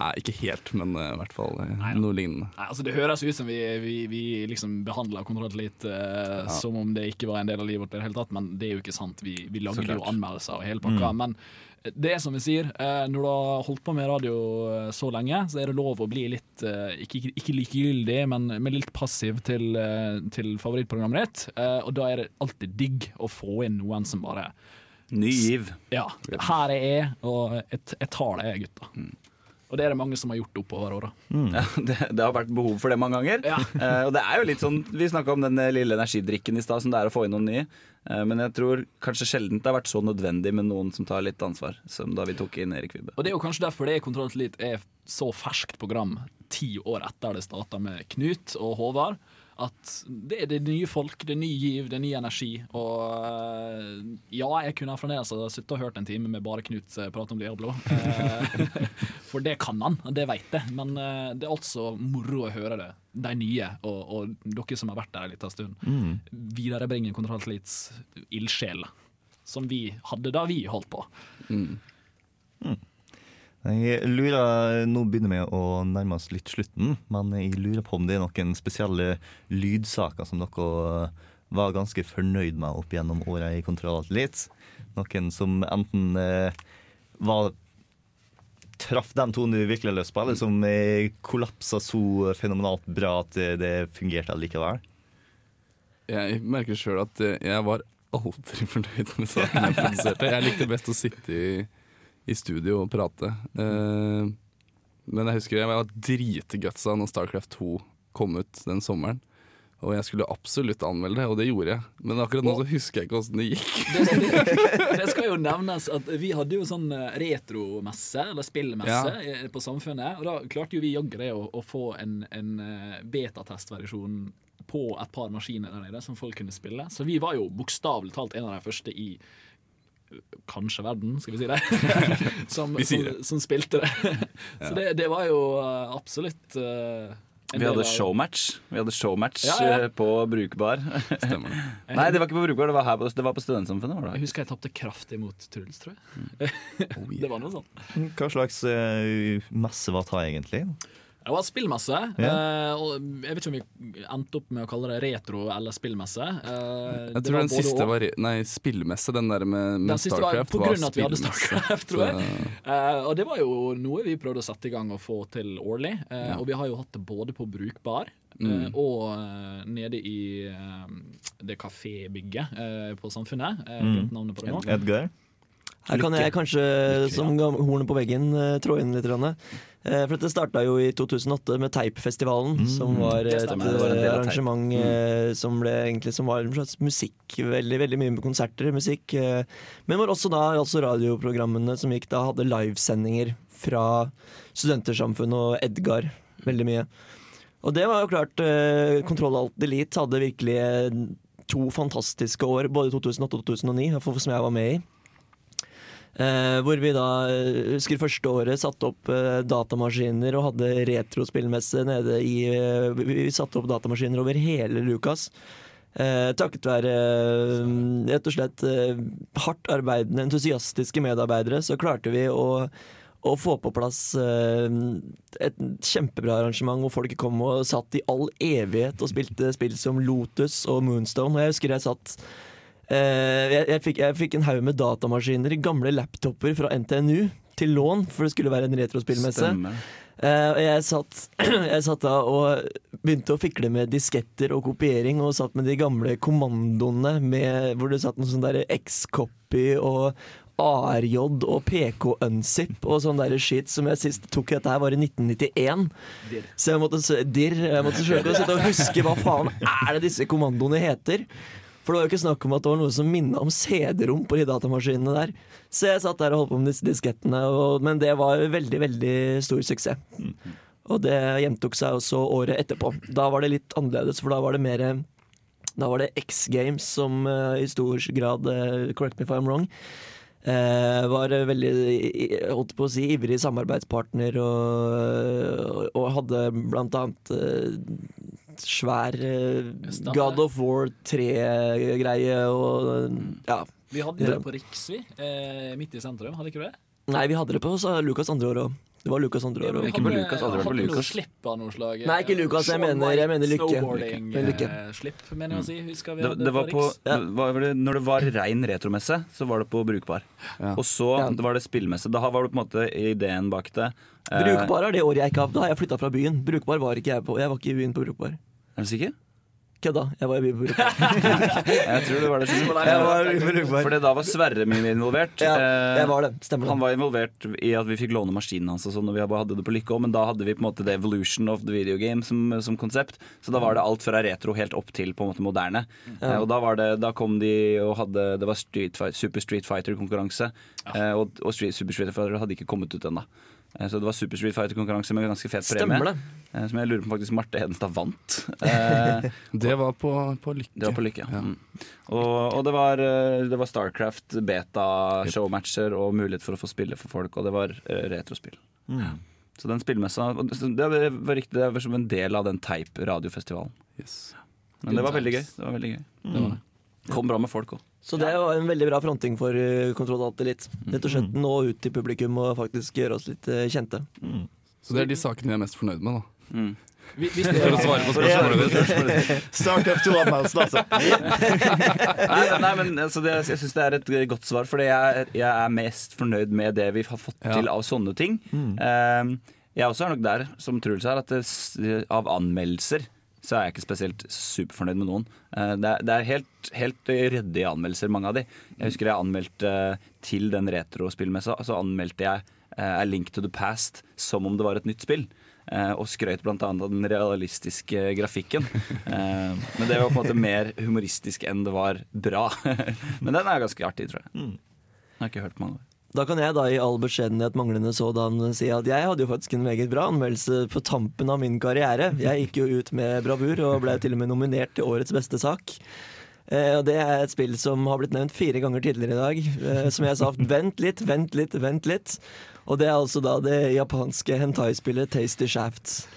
Nei, ikke helt, men i hvert fall uh, noe lignende. Nei, altså Det høres ut som vi, vi, vi liksom behandla Kontroll litt eh, som om det ikke var en del av livet vårt i det hele tatt, men det er jo ikke sant. Vi, vi lagde jo anmeldelser og hele pakka. Men det er som vi sier, eh, når du har holdt på med radio eh, så lenge, så er det lov å bli litt eh, ikke, ikke- likegyldig, men, men litt passiv til, eh, til favorittprogrammet ditt. Eh, og da er det alltid digg å få inn noen som bare Ny giv. Ja, her er jeg, og jeg, jeg tar det, gutta. Og det er det mange som har gjort oppover åra. Ja, det, det har vært behov for det mange ganger. Ja. uh, og det er jo litt sånn Vi snakka om den eh, lille energidrikken i stad, som det er å få inn noen nye. Uh, men jeg tror kanskje sjelden det har vært så nødvendig med noen som tar litt ansvar, som da vi tok inn Erik Vibbe. Og det er jo kanskje derfor det er Kontroll Elite er så ferskt program ti år etter det starta med Knut og Håvard. At det er det nye folk, det er ny giv, det er ny energi. Og eh, ja, jeg kunne fremdeles sittet og hørt en time med bare Knut eh, prate om Diablo. Eh, For det kan han, det veit jeg. Men det er altså moro å høre det. De nye, og, og dere som har vært der en liten stund. Viderebringe Kontroll til Elites ildsjel. Som vi hadde da vi holdt på. Jeg lurer, Nå begynner vi å nærme oss litt slutten, men jeg lurer på om det er noen spesielle lydsaker som dere var ganske fornøyd med opp gjennom åra i Kontrollatelitt. Noen som enten eh, var traff den tonen du virkelig har lyst på, eller som eh, kollapsa så fenomenalt bra at det, fungerte allikevel. Jeg merker sjøl at eh, jeg var aldri fornøyd med saken jeg produserte. Jeg likte best å sitte i, i studio og prate. Uh, men jeg husker jeg var dritgutsa når Starcraft 2 kom ut den sommeren. Og jeg skulle absolutt anmelde det, og det gjorde jeg. Men akkurat nå så husker jeg ikke åssen det gikk. Det skal, det skal jo nevnes at vi hadde jo sånn eh, retromesse, eller spillmesse, ja. på Samfunnet. Og da klarte jo vi jaggu det å, å få en, en eh, betatestversjon på et par maskiner der nede som folk kunne spille. Så vi var jo bokstavelig talt en av de første i eh, Kanskje verden, skal vi si det. som, Vi sier som, som spilte det. Så det, det var jo eh, absolutt uh, Vi hadde showmatch Vi hadde showmatch Ja, ja. eh, på Brukbar. Stemmer det. Nei, det var ikke på Brukbar, det var her på, det var på Studentsamfunnet. Var Jeg husker jeg tapte kraftig mot Truls, tror jeg. Oh, Det var noe sånt. Hva slags uh, messe var det egentlig? Det var spillmesse. Ja. Uh, jeg vet ikke om vi endte opp med å kalle det retro eller spillmesse. Uh, Jeg tror den siste var Nei, spillmesse, den der med, med Den Starcraft. var på grunn av at vi hadde. Starcraft, tror jeg. Eh, og det var jo noe vi prøvde å sette i gang og få til årlig. Eh, Ja. Og vi har jo hatt det både på Brukbar Mm. og nede i det kafébygget på Samfunnet. Mm. På det nå. Edgar? Her kan jeg kanskje, som hornet på veggen, trå inn litt. Eh, For dette starta jo i 2008 med Teipfestivalen, som var et stemmer, var arrangement mm. som ble egentlig som var en slags musikk. Veldig veldig mye med konserter, musikk. eh, Men hvor også da altså radioprogrammene som gikk da, hadde livesendinger fra Studentersamfunnet og Edgar. Veldig mye. Og det var jo klart eh, Kontroll Alt Delete hadde virkelig eh, to fantastiske år, både 2008 og 2009, i hvert fall som jeg var med i. Eh, hvor vi da eh, husker første året satte opp eh, datamaskiner og hadde retrospillmesse nede i eh, vi, satte opp datamaskiner over hele Lukas. Eh, takket være eh, rett og slett hardt arbeidende, entusiastiske medarbeidere, så klarte vi å, å få på plass et kjempebra arrangement hvor folk kom og satt i all evighet og spilte spill som Lotus og Moonstone. Og jeg husker jeg satt jeg, jeg, fikk, jeg fikk en haug med datamaskiner, gamle laptoper fra NTNU, til lån, for det skulle være en retrospillmesse. Eh, jeg satt, jeg satt da og begynte å fikle med disketter og kopiering, og satt med de gamle kommandoene med, hvor det satt noe sånn der X-copy og ARJ og PK-unzip og sånn der shit som jeg sist tok dette her var i 1991. Så jeg måtte, dir, jeg måtte søke å sitte og huske hva faen er det disse kommandoene heter. For det var jo ikke snakk om at det var noe som minna om CD-rom på de datamaskinene der. Så jeg satt der og holdt på med disse diskettene, og, men det var veldig, veldig stor suksess. Og det gjentok seg også året etterpå. Da var det litt annerledes, for da var det mer Da var det X Games som uh, i stor grad, uh, correct me if I'm wrong, eh, var veldig holdt på å si, ivrig samarbeidspartner og, og hadde blant annet eh, svær eh, God of War 3-greie og ja. Vi hadde det på Riksvi eh, midt i sentrum, hadde ikke du det? Nei, vi hadde det på Lukas andre år òg. Det var Lukas andre år Ja, Ikke på hadde- Lukas, på. Slipp av noe slag. Nei, ikke Lukas, jeg mener- jeg mener Lykke. Snowboarding, Lykke. Eh, slipp, mener jeg å si. Husker vi Det, det var på, Riks. Ja. var det, når det var rein retromesse, så var det på Brukbar. Ja. Og så Ja. det var det spillmesse. Da var det på en måte ideen bak det. Eh, Brukbar er det året jeg ikke har. Da har jeg flytta fra byen. Brukbar var ikke jeg på. Jeg var ikke i byen på Brukbar. Er du sikker? Kødda. Jeg var på Jeg tror det var det. Jeg var i Fordi da var Sverre mye involvert. Ja, Eh, jeg var det. Stemmer Han var involvert i at vi fikk låne maskinen hans, og sånn, og vi hadde det på lykke også, men da hadde vi på en måte the evolution of the video game som, som konsept. Så da var det alt fra retro helt opp til på en måte moderne. Ja. og da, var det, da kom de og hadde Det var Street Fight, Super Street Fighter-konkurranse. ja. og og Street, Super Street Fighter hadde ikke kommet ut ennå. Eh, Så det var Super Street Fighter-konkurranse med ganske fet premie. Stemmer det. eh, Som jeg lurer på om faktisk Marte Hedenstad vant. Eh, Det var på, på Lykke. det var på Lykke. Ja. Mm. Og, og det, var, det var Starcraft, beta, showmatcher og mulighet for å få spille for folk, og det var retrospill. retrospill. Så den spillmessa Det det var riktig, det var som en del av den Teip radiofestivalen. Yes. Men det var veldig gøy. Det var veldig gøy. Kom bra med folk òg. Så det var en veldig bra fronting for eh, Kontroll Alt Elite. Rett og slett nå ut til publikum og faktisk gjøre oss litt kjente. kjente. Så det er de sakene jeg er mest fornøyd med, da. Mm. Hvis det For å svare på spørsmålet ditt. Start up to anmeldelsen, altså. Nei, nei, men altså, det, Jeg syns det er et godt svar, for jeg, jeg er mest fornøyd med det vi har fått Ja. til av sånne ting. Eh, jeg også er nok der, som Truls er, at det, av anmeldelser så er jeg ikke spesielt superfornøyd med noen. Eh, det, er, det er helt, helt ryddige anmeldelser, mange av de. Jeg husker jeg anmeldte eh, til den retrospillmessa, så anmeldte jeg eh, A Link to the Past som om det var et nytt spill. Og skrøt bl.a. av den realistiske grafikken. Men det var på en måte mer humoristisk enn det var bra. men den er ganske artig, tror jeg. Jeg har ikke hørt på mange år. Da kan jeg da i all beskjedenhet manglende sådan si at jeg hadde jo faktisk en meget bra anmeldelse på tampen av min karriere. Jeg gikk jo ut med bravur og ble til og med nominert til årets beste sak. Eh, og Det er et spill som har blitt nevnt fire ganger tidligere i dag. Eh, som jeg sa, vent litt, vent litt, vent litt. Og det er altså da det japanske hentai-spillet Tasty Shaft.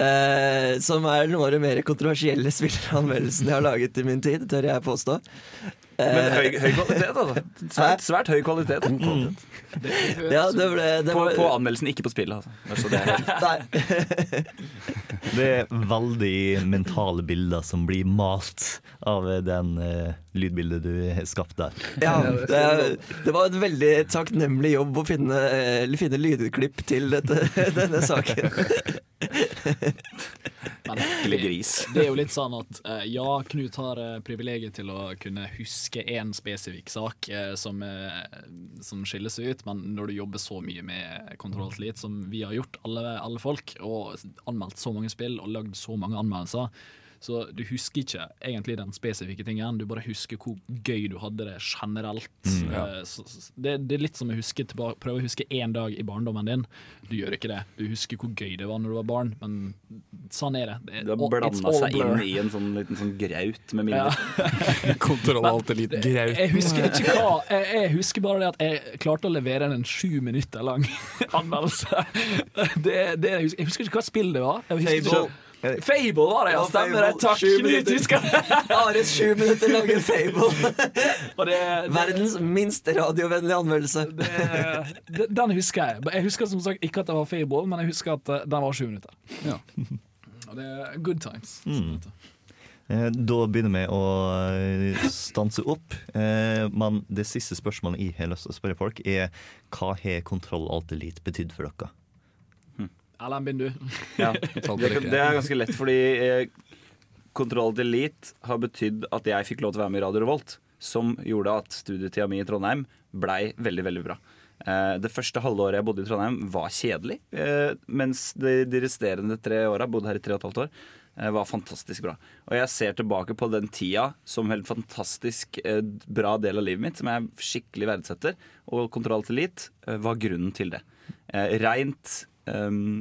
Eh, som er noen av de mer kontroversielle spilleranmeldelsene jeg har laget i min tid, tør jeg påstå. Men Eh, høy, høy kvalitet, altså. Svært, svært høy kvalitet. ja, det ble, det På, var, på anmeldelsen, ikke på spillet. Altså. Det er Det er veldig mentale bilder som blir malt av den uh, lydbildet du skapte der. Ja, det, det var en veldig takknemlig jobb å finne, finne lydklipp til dette, denne saken. Ekle gris. Det er jo litt sånn at eh, ja, Knut har eh, privilegiet til å kunne huske én spesifikk sak eh, som, som skiller seg ut, men når du jobber så mye med kontrolltillit som vi har gjort, alle, alle folk, og anmeldt så mange spill og lagd så mange anmeldelser, så du husker ikke egentlig den spesifikke tingen, du bare husker hvor gøy du hadde det generelt. Mm, ja. så, det, det er litt som å huske prøve å huske én dag i barndommen din. Du gjør ikke det. Du husker hvor gøy det var når du var barn, men sånn er det. det Det har blanda seg inn i en sånn liten sånn graut med minner. Kontroll alt elite graut. Jeg husker ikke hva jeg, jeg husker bare det at jeg klarte å levere en sju minutter lang anmeldelse. Det, det, jeg husker- jeg husker ikke hva spill det var. Jeg husker ikke- Fable var det, ja. Stemmer det. Takk. Husker. Ares sju minutter lange fable. Og det, det, Verdens minst radiovennlige anmeldelse. det, den husker jeg. Jeg husker som sagt ikke at det var Fable, men jeg husker at eh, den var sju minutter. Ja. Og det er good times. Mm. Da begynner vi å eh, stanse opp. Eh, Men det siste spørsmålet jeg har lyst til å spørre folk, er hva har Kontroll Alt Elite betydd for dere? Erlend, begynn du. Ja. Det, det er ganske lett, fordi eh, Kontroll til Elite har betydd at jeg fikk lov til å være med i Radio Revolt. Som gjorde at studietida mi i Trondheim blei veldig, veldig bra. Eh, det første halvåret jeg bodde i Trondheim, var kjedelig. Eh, mens de, de resterende tre åra, bodde her i tre og et halvt år, eh, var fantastisk bra. Og jeg ser tilbake på den tida som helt fantastisk bra del av livet mitt, som jeg skikkelig verdsetter. Og Kontroll til Elite var grunnen til det. Rent Reint ehm,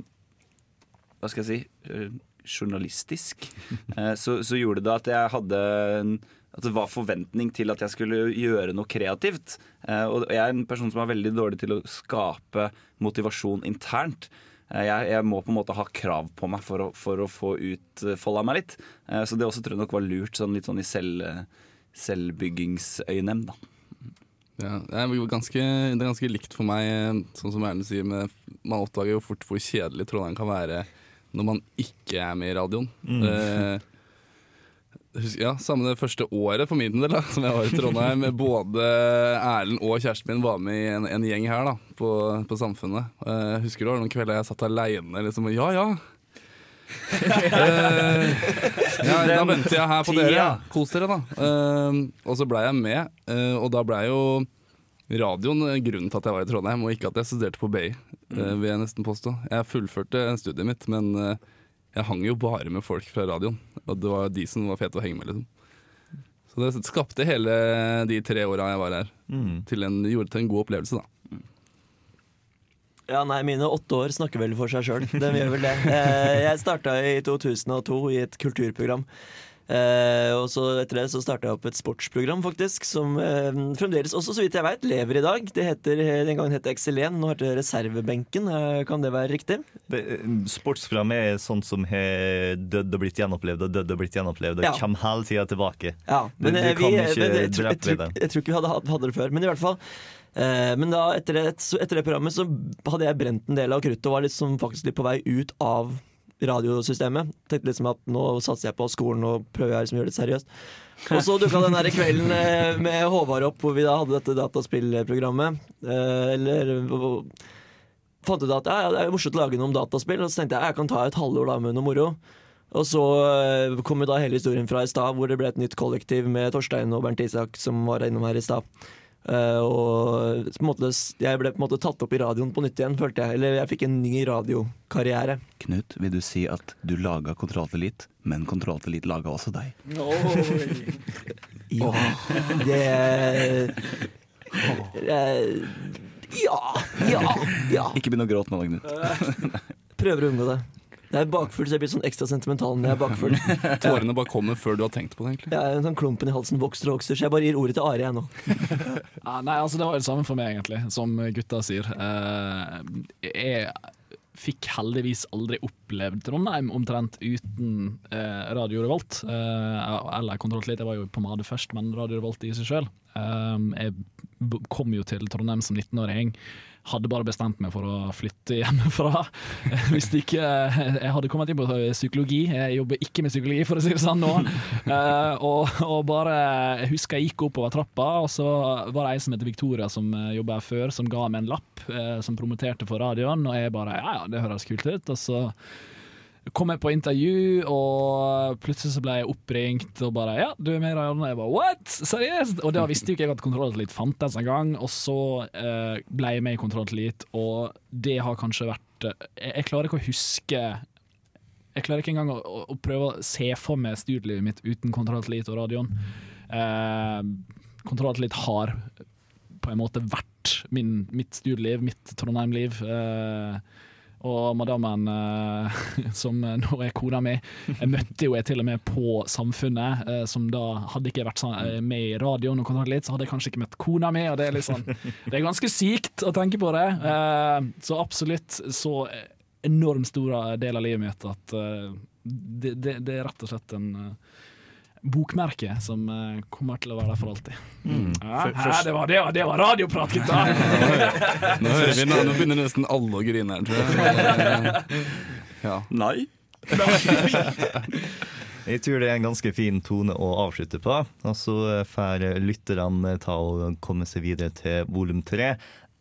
hva skal jeg si eh, journalistisk, eh, så, så gjorde det at jeg hadde en, at det var forventning til at jeg skulle gjøre noe kreativt. Eh, og jeg er en person som er veldig dårlig til å skape motivasjon internt. Jeg, jeg må på en måte ha krav på meg for å, for å få utfolda meg litt. Så det også tror jeg nok var lurt, sånn, litt sånn i selv, selvbyggingsøyenem, da. Ja, det, er ganske, det er ganske likt for meg, sånn som Erlend sier. Med, man oppdager jo fort hvor kjedelig Trondheim kan være når man ikke er med i radioen. Eh, husk- ja, Samme det første året for min del, da, som jeg var i Trondheim. Både Erlend og kjæresten min var med i en, en gjeng her da, på, på Samfunnet. Eh, husker du noen kvelder jeg satt aleine liksom, og ja ja. Eh, ja, da venter jeg her på dere. Kos dere, da. Uh, og så blei jeg med, uh, og da blei jo radioen grunnen til at jeg var i Trondheim, og ikke at jeg studerte på BI, uh, vil jeg nesten påstå. Jeg fullførte studiet mitt, men eh, jeg hang jo bare med folk fra radioen. Og det var de som var fete å henge med, liksom. Så det skapte hele de tre åra jeg var her, til en, gjorde det til en god opplevelse, da. Ja, nei, mine åtte år snakker vel for seg sjøl. De gjør vel det. Eh, Jeg starta i 2002 i et kulturprogram Eh, og så etter det så starta jeg opp et sportsprogram, faktisk, som eh, fremdeles også, så vidt jeg veit, lever i dag. Det heter, Den gangen het det Excelen, nå heter det Reservebenken. Kan det være riktig? Det, sportsprogrammet er sånn som har dødd og blitt gjenopplevd og dødd og blitt gjenopplevd, og Ja. kommer hele tida tilbake. Ja, men, du du kan vi, ikke men jeg, tror, jeg, tror, jeg tror ikke vi hadde, hatt- det før. Men i hvert fall Men da etter det, etter det programmet så hadde jeg brent en del av kruttet og var liksom faktisk litt på vei ut av radiosystemet. Tenkte liksom at nå satser jeg på skolen og prøver jeg liksom å gjøre det seriøst. Og så dukka den der kvelden eh, med Håvard opp, hvor vi da hadde dette dataspillprogrammet. Eh, eller fant ut at ja, det er morsomt å lage noe om dataspill, og så tenkte jeg jeg kan ta et halvår da med noe moro. Og så eh, kom da hele historien fra i stad, hvor det ble et nytt kollektiv med Torstein og Bernt Isak som var innom her i stad. Eh, og på en måte, jeg ble på en måte tatt opp i radioen på nytt igjen, følte jeg. Eller jeg fikk en ny radiokarriere. Knut, vil du si at du laga Kontrolltelit, men Kontrolltelit laga også deg? Ja, det Ja, ja, ja. Ikke begynn å gråte nå, Knut. Prøver å unngå det. Jeg er bakfull, så jeg blir sånn ekstra sentimental når jeg er bakfull. Tårene bare kommer før du har tenkt på det, egentlig. Ja, er en sånn Klumpen i halsen vokser og vokser, så jeg bare gir ordet til Are, jeg nå. Ja, nei, altså Det var det samme for meg, egentlig, som gutta sier. Eh, jeg fikk heldigvis aldri opplevd Trondheim omtrent uten eh, Radio Revolt. Eh, eller kontrollt Litt, jeg var jo på Made først, men Radio Revolt i seg sjøl. jeg kom jo til Trondheim som 19-åring. Hadde bare bestemt meg for å flytte hjemmefra. Hvis ikke Jeg hadde kommet inn på psykologi. Jeg jobber ikke med psykologi, for å si det sånn nå. Eh, og, og bare Jeg husker jeg gikk oppover trappa, og så var det ei som heter Victoria som uh, jobba her før, som ga meg en lapp eh, som promoterte for radioen, og jeg bare Ja ja, det høres kult ut. Og så kom jeg på intervju, og plutselig så ble jeg oppringt og bare Ja, du er med i radioen. Og jeg bare What?! Seriøst? Og da visste jo ikke jeg at Kontroll til Elite fantes engang. Og så eh, ble jeg med i Kontroll og det har kanskje vært eh, jeg, jeg klarer ikke å huske Jeg klarer ikke engang å, å, å prøve å se for meg studielivet mitt uten Kontroll og radioen. Eh, Kontroll har på en måte vært min, mitt studieliv, mitt Trondheim-liv. Eh, og madammen eh, som nå er kona mi, jeg møtte jo jeg til og med på Samfunnet, eh, som da hadde ikke vært eh, med i radioen, og litt, så hadde jeg kanskje ikke møtt kona mi. Og det er sånn Det er ganske sykt å tenke på det. Så absolutt så enormt stor del av livet mitt at det, det, det er rett og slett en bokmerke som eh, kommer til å være der for alltid. Ja, hæ, det, var, det, var, det var radioprat, gutta! Nå, hører vi, nå, nå begynner nesten alle å grine her, tror jeg. Ja. Nei. Jeg tror det er en ganske fin tone å avslutte på. Og så får lytterne ta og komme seg videre til volum tre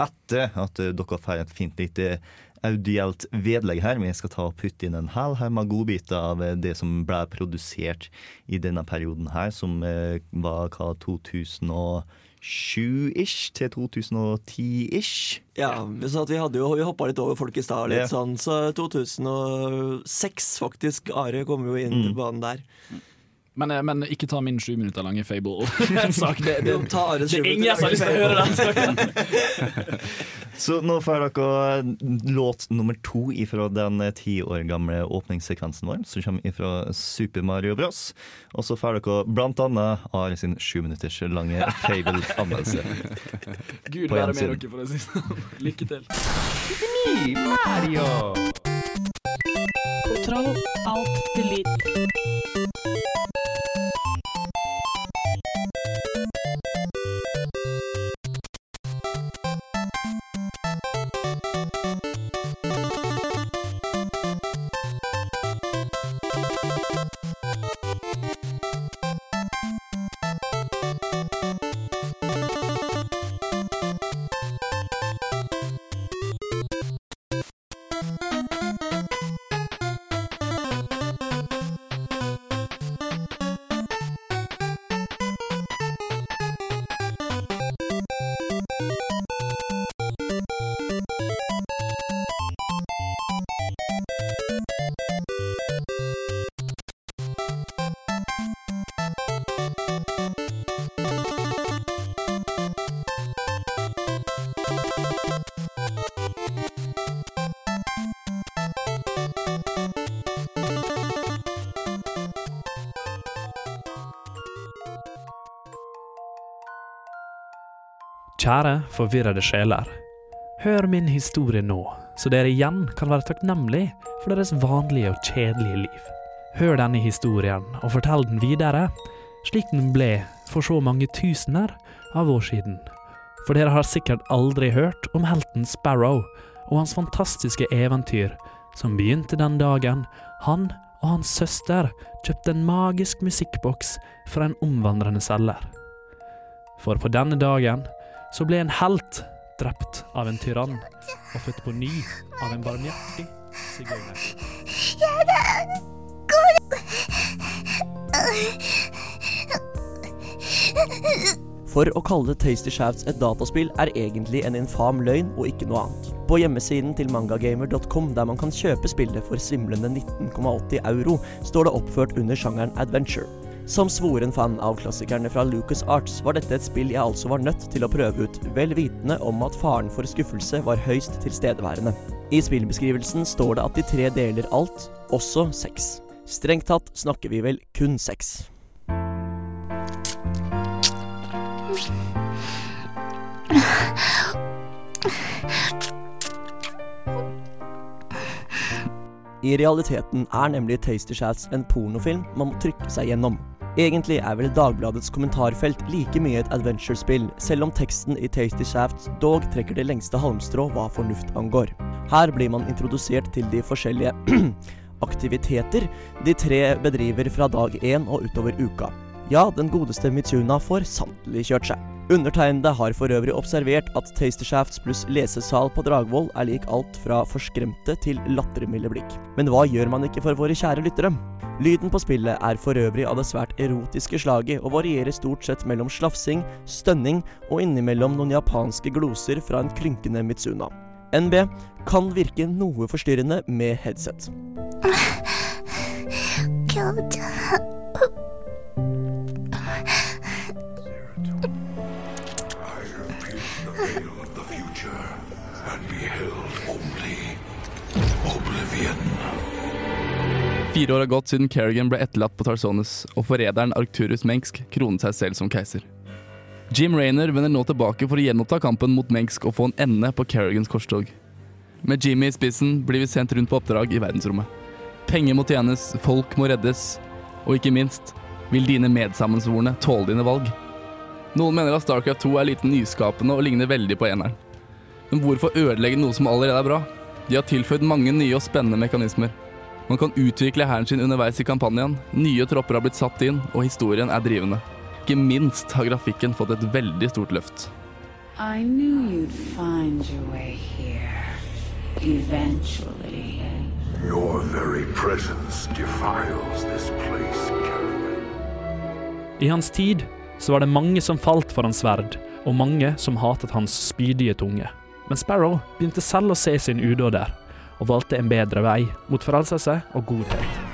etter at dere får et fint lite audielt vedlegg her. Vi skal ta og putte inn en hel haug med godbiter av det som ble produsert i denne perioden her, som eh, var hva 2007-ish til 2010-ish. Ja, så at vi hadde jo Vi hoppa litt over folk i stad, litt Ja. sånn. Så 2006, faktisk. Are kom jo inn Mm. til banen der. Men, eh, men ikke ta min sju minutter lange Fable-sak. Det, det, det, det er ingen som har lyst til å høre den. Så nå får dere låt nummer to ifra den ti år gamle åpningssekvensen vår, som kommer ifra Super Mario Bros. Og så får dere blant annet Are sin sju minutters lange Fable-anmeldelse. Gud være med dere, for å si det sånn. Lykke til. Kontroll, alt, delete. Kjære forvirrede sjeler. Hør min historie nå, så dere igjen kan være takknemlig for deres vanlige og kjedelige liv. Hør denne historien, og fortell den videre, slik den ble for så mange tusener av år siden. For dere har sikkert aldri hørt om helten Sparrow og hans fantastiske eventyr, som begynte den dagen han og hans søster kjøpte en magisk musikkboks fra en omvandrende selger. For på denne dagen så ble en helt drept av en tyrann og født på ny av en barmhjertig sigøyner. For å kalle Tasty Shafts et dataspill er egentlig en infam løgn og ikke noe annet. På hjemmesiden til mangagamer.com, der man kan kjøpe spillet for svimlende 19,80 euro, står det oppført under sjangeren adventure. Som svoren fan av klassikerne fra Lucas Arts var dette et spill jeg altså var nødt til å prøve ut, vel vitende om at faren for skuffelse var høyst tilstedeværende. I spillbeskrivelsen står det at de tre deler alt, også sex. Strengt tatt snakker vi vel kun sex. I realiteten er nemlig Tasty Shafts en pornofilm man må trykke seg gjennom. Egentlig er vel Dagbladets kommentarfelt like mye et adventure-spill, selv om teksten i Tasty Shafts dog trekker det lengste halmstrå hva fornuft angår. Her blir man introdusert til de forskjellige aktiviteter de tre bedriver fra dag én og utover uka. Ja, den godeste Mitsuna får sannelig kjørt seg. Undertegnede har for øvrig observert at Tastershafts pluss lesesal på Dragvoll er lik alt fra forskremte til lattermilde blikk. Men hva gjør man ikke for våre kjære lyttere? Lyden på spillet er for øvrig av det svært erotiske slaget, og varierer stort sett mellom slafsing, stønning og innimellom noen japanske gloser fra en klynkende Mitsuna. NB kan virke noe forstyrrende med headset. Fire år har gått siden Kerrigan ble etterlatt på Tarsones, og forræderen Arcturus Mengsk kronet seg selv som keiser. Jim Rayner vender nå tilbake for å gjenoppta kampen mot Mengsk og få en ende på Kerrigans korstog. Med Jimmy i spissen blir vi sendt rundt på oppdrag i verdensrommet. Penger må tjenes, folk må reddes, og ikke minst vil dine medsammensvorne tåle dine valg. Noen mener at Starcraft 2 er lite nyskapende og ligner veldig på eneren. Men hvorfor ødelegge noe som allerede er bra? De har tilføyd mange nye og spennende mekanismer. Man kan utvikle hæren sin underveis i kampanjen, nye tropper har blitt satt inn, og historien er drivende. Ikke minst har grafikken fått et veldig stort løft. I knew you'd find your way here. Eventually. Your very presence defiles this place, Kerrigan. I hans tid så var det mange som falt for hans sverd, og mange som hatet hans spydige tunge. Men Sparrow begynte selv å se sin udåd der, og valgte en bedre vei mot frelselse og godhet.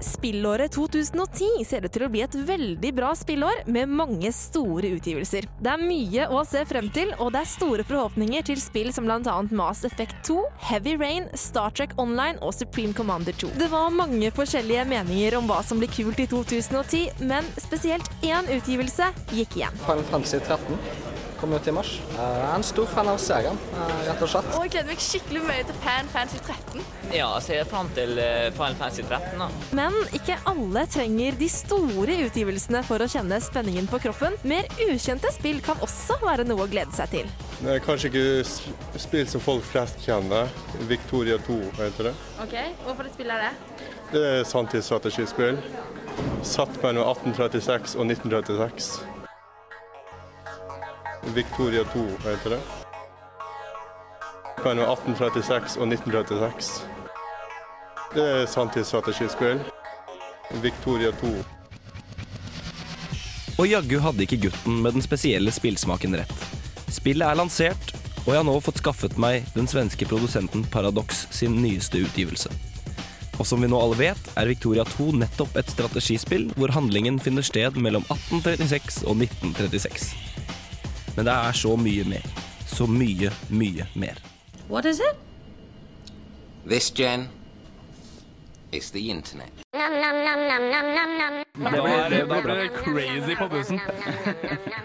Spillåret 2010 ser ut til å bli et veldig bra spillår med mange store utgivelser. Det er mye å se frem til, og det er store forhåpninger til spill som bl.a. Mass Effect 2, Heavy Rain, Star Trek Online og Supreme Commander 2. Det var mange forskjellige meninger om hva som blir kult i 2010, men spesielt én utgivelse gikk igjen. Final Fantasy 13 kommer ut i mars. Jeg er en stor fan av serien, eh, rett og slett. Og jeg gleder meg skikkelig mye til Fan Fancy 13. Ja, jeg ser fram til Fan Fancy 13. da. Men ikke alle trenger de store utgivelsene for å kjenne spenningen på kroppen. Mer ukjente spill kan også være noe å glede seg til. Det er kanskje ikke spill som folk flest kjenner. Victoria 2 heter det. Ok, Hvorfor det spillet er det? Det er sanntidsstrategispill. Satt mellom 1836 og 1936. Victoria 2 heter det. Mellom 1836 og 1936. Det er sanntidsstrategispill. Victoria 2. Og jaggu hadde ikke gutten med den spesielle spillsmaken rett. Spillet er lansert, og jeg har nå fått skaffet meg den svenske produsenten Paradox sin nyeste utgivelse. Og som vi nå alle vet, er Victoria 2 nettopp et strategispill hvor handlingen finner sted mellom 1836 og 1936. Men det er så mye mer. Så mye, mye mer. What is it? This, Jen, is the internet. Da blir det, da blir det crazy på bussen.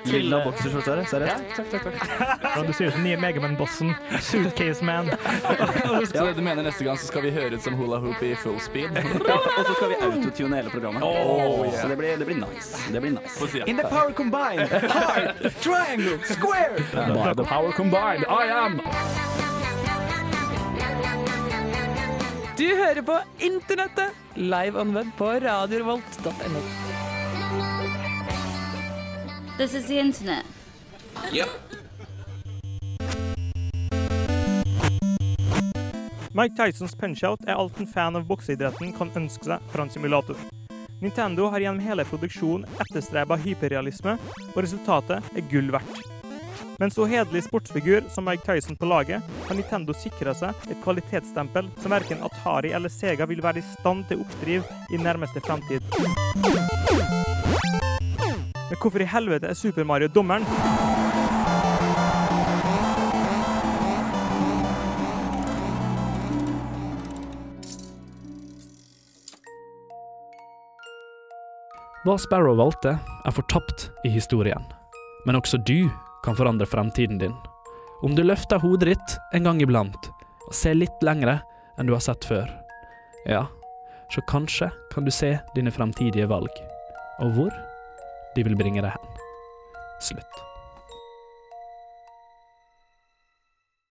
Lilla boksershorts her, seriøst? Takk, takk, takk. Ja, du ser ut som nye Megaman-bossen. Suitcase Man. Så du mener neste gang så skal vi høre ut som hula hoop i full speed? Og så skal vi autotune hele programmet. Oh, yeah. Så det blir, det blir nice. Det blir nice. In the power combined, hard, triangle, square. By the power combined, I am Du hører på Internettet, live on web på radiorevolt.no. This is the internet. Mike Tysons punch-out er alt en fan av bokseidretten kan ønske seg fra en simulator. Nintendo har gjennom hele produksjonen etterstreba hyperrealisme, og resultatet er gull verdt. Med en så hederlig sportsfigur som Mike Tyson på laget, har Nintendo sikra seg et kvalitetsstempel som verken Atari eller Sega vil være i stand til oppdriv i nærmeste fremtid. Men hvorfor i helvete er Super Mario dommeren? Hva Sparrow valgte, er fortapt i historien. Men også du kan forandre fremtiden din. Om du løfter hodet ditt en gang iblant, og ser litt lengre enn du har sett før. Ja, så kanskje kan du se dine fremtidige valg, og hvor de vil bringe deg hen. Slutt.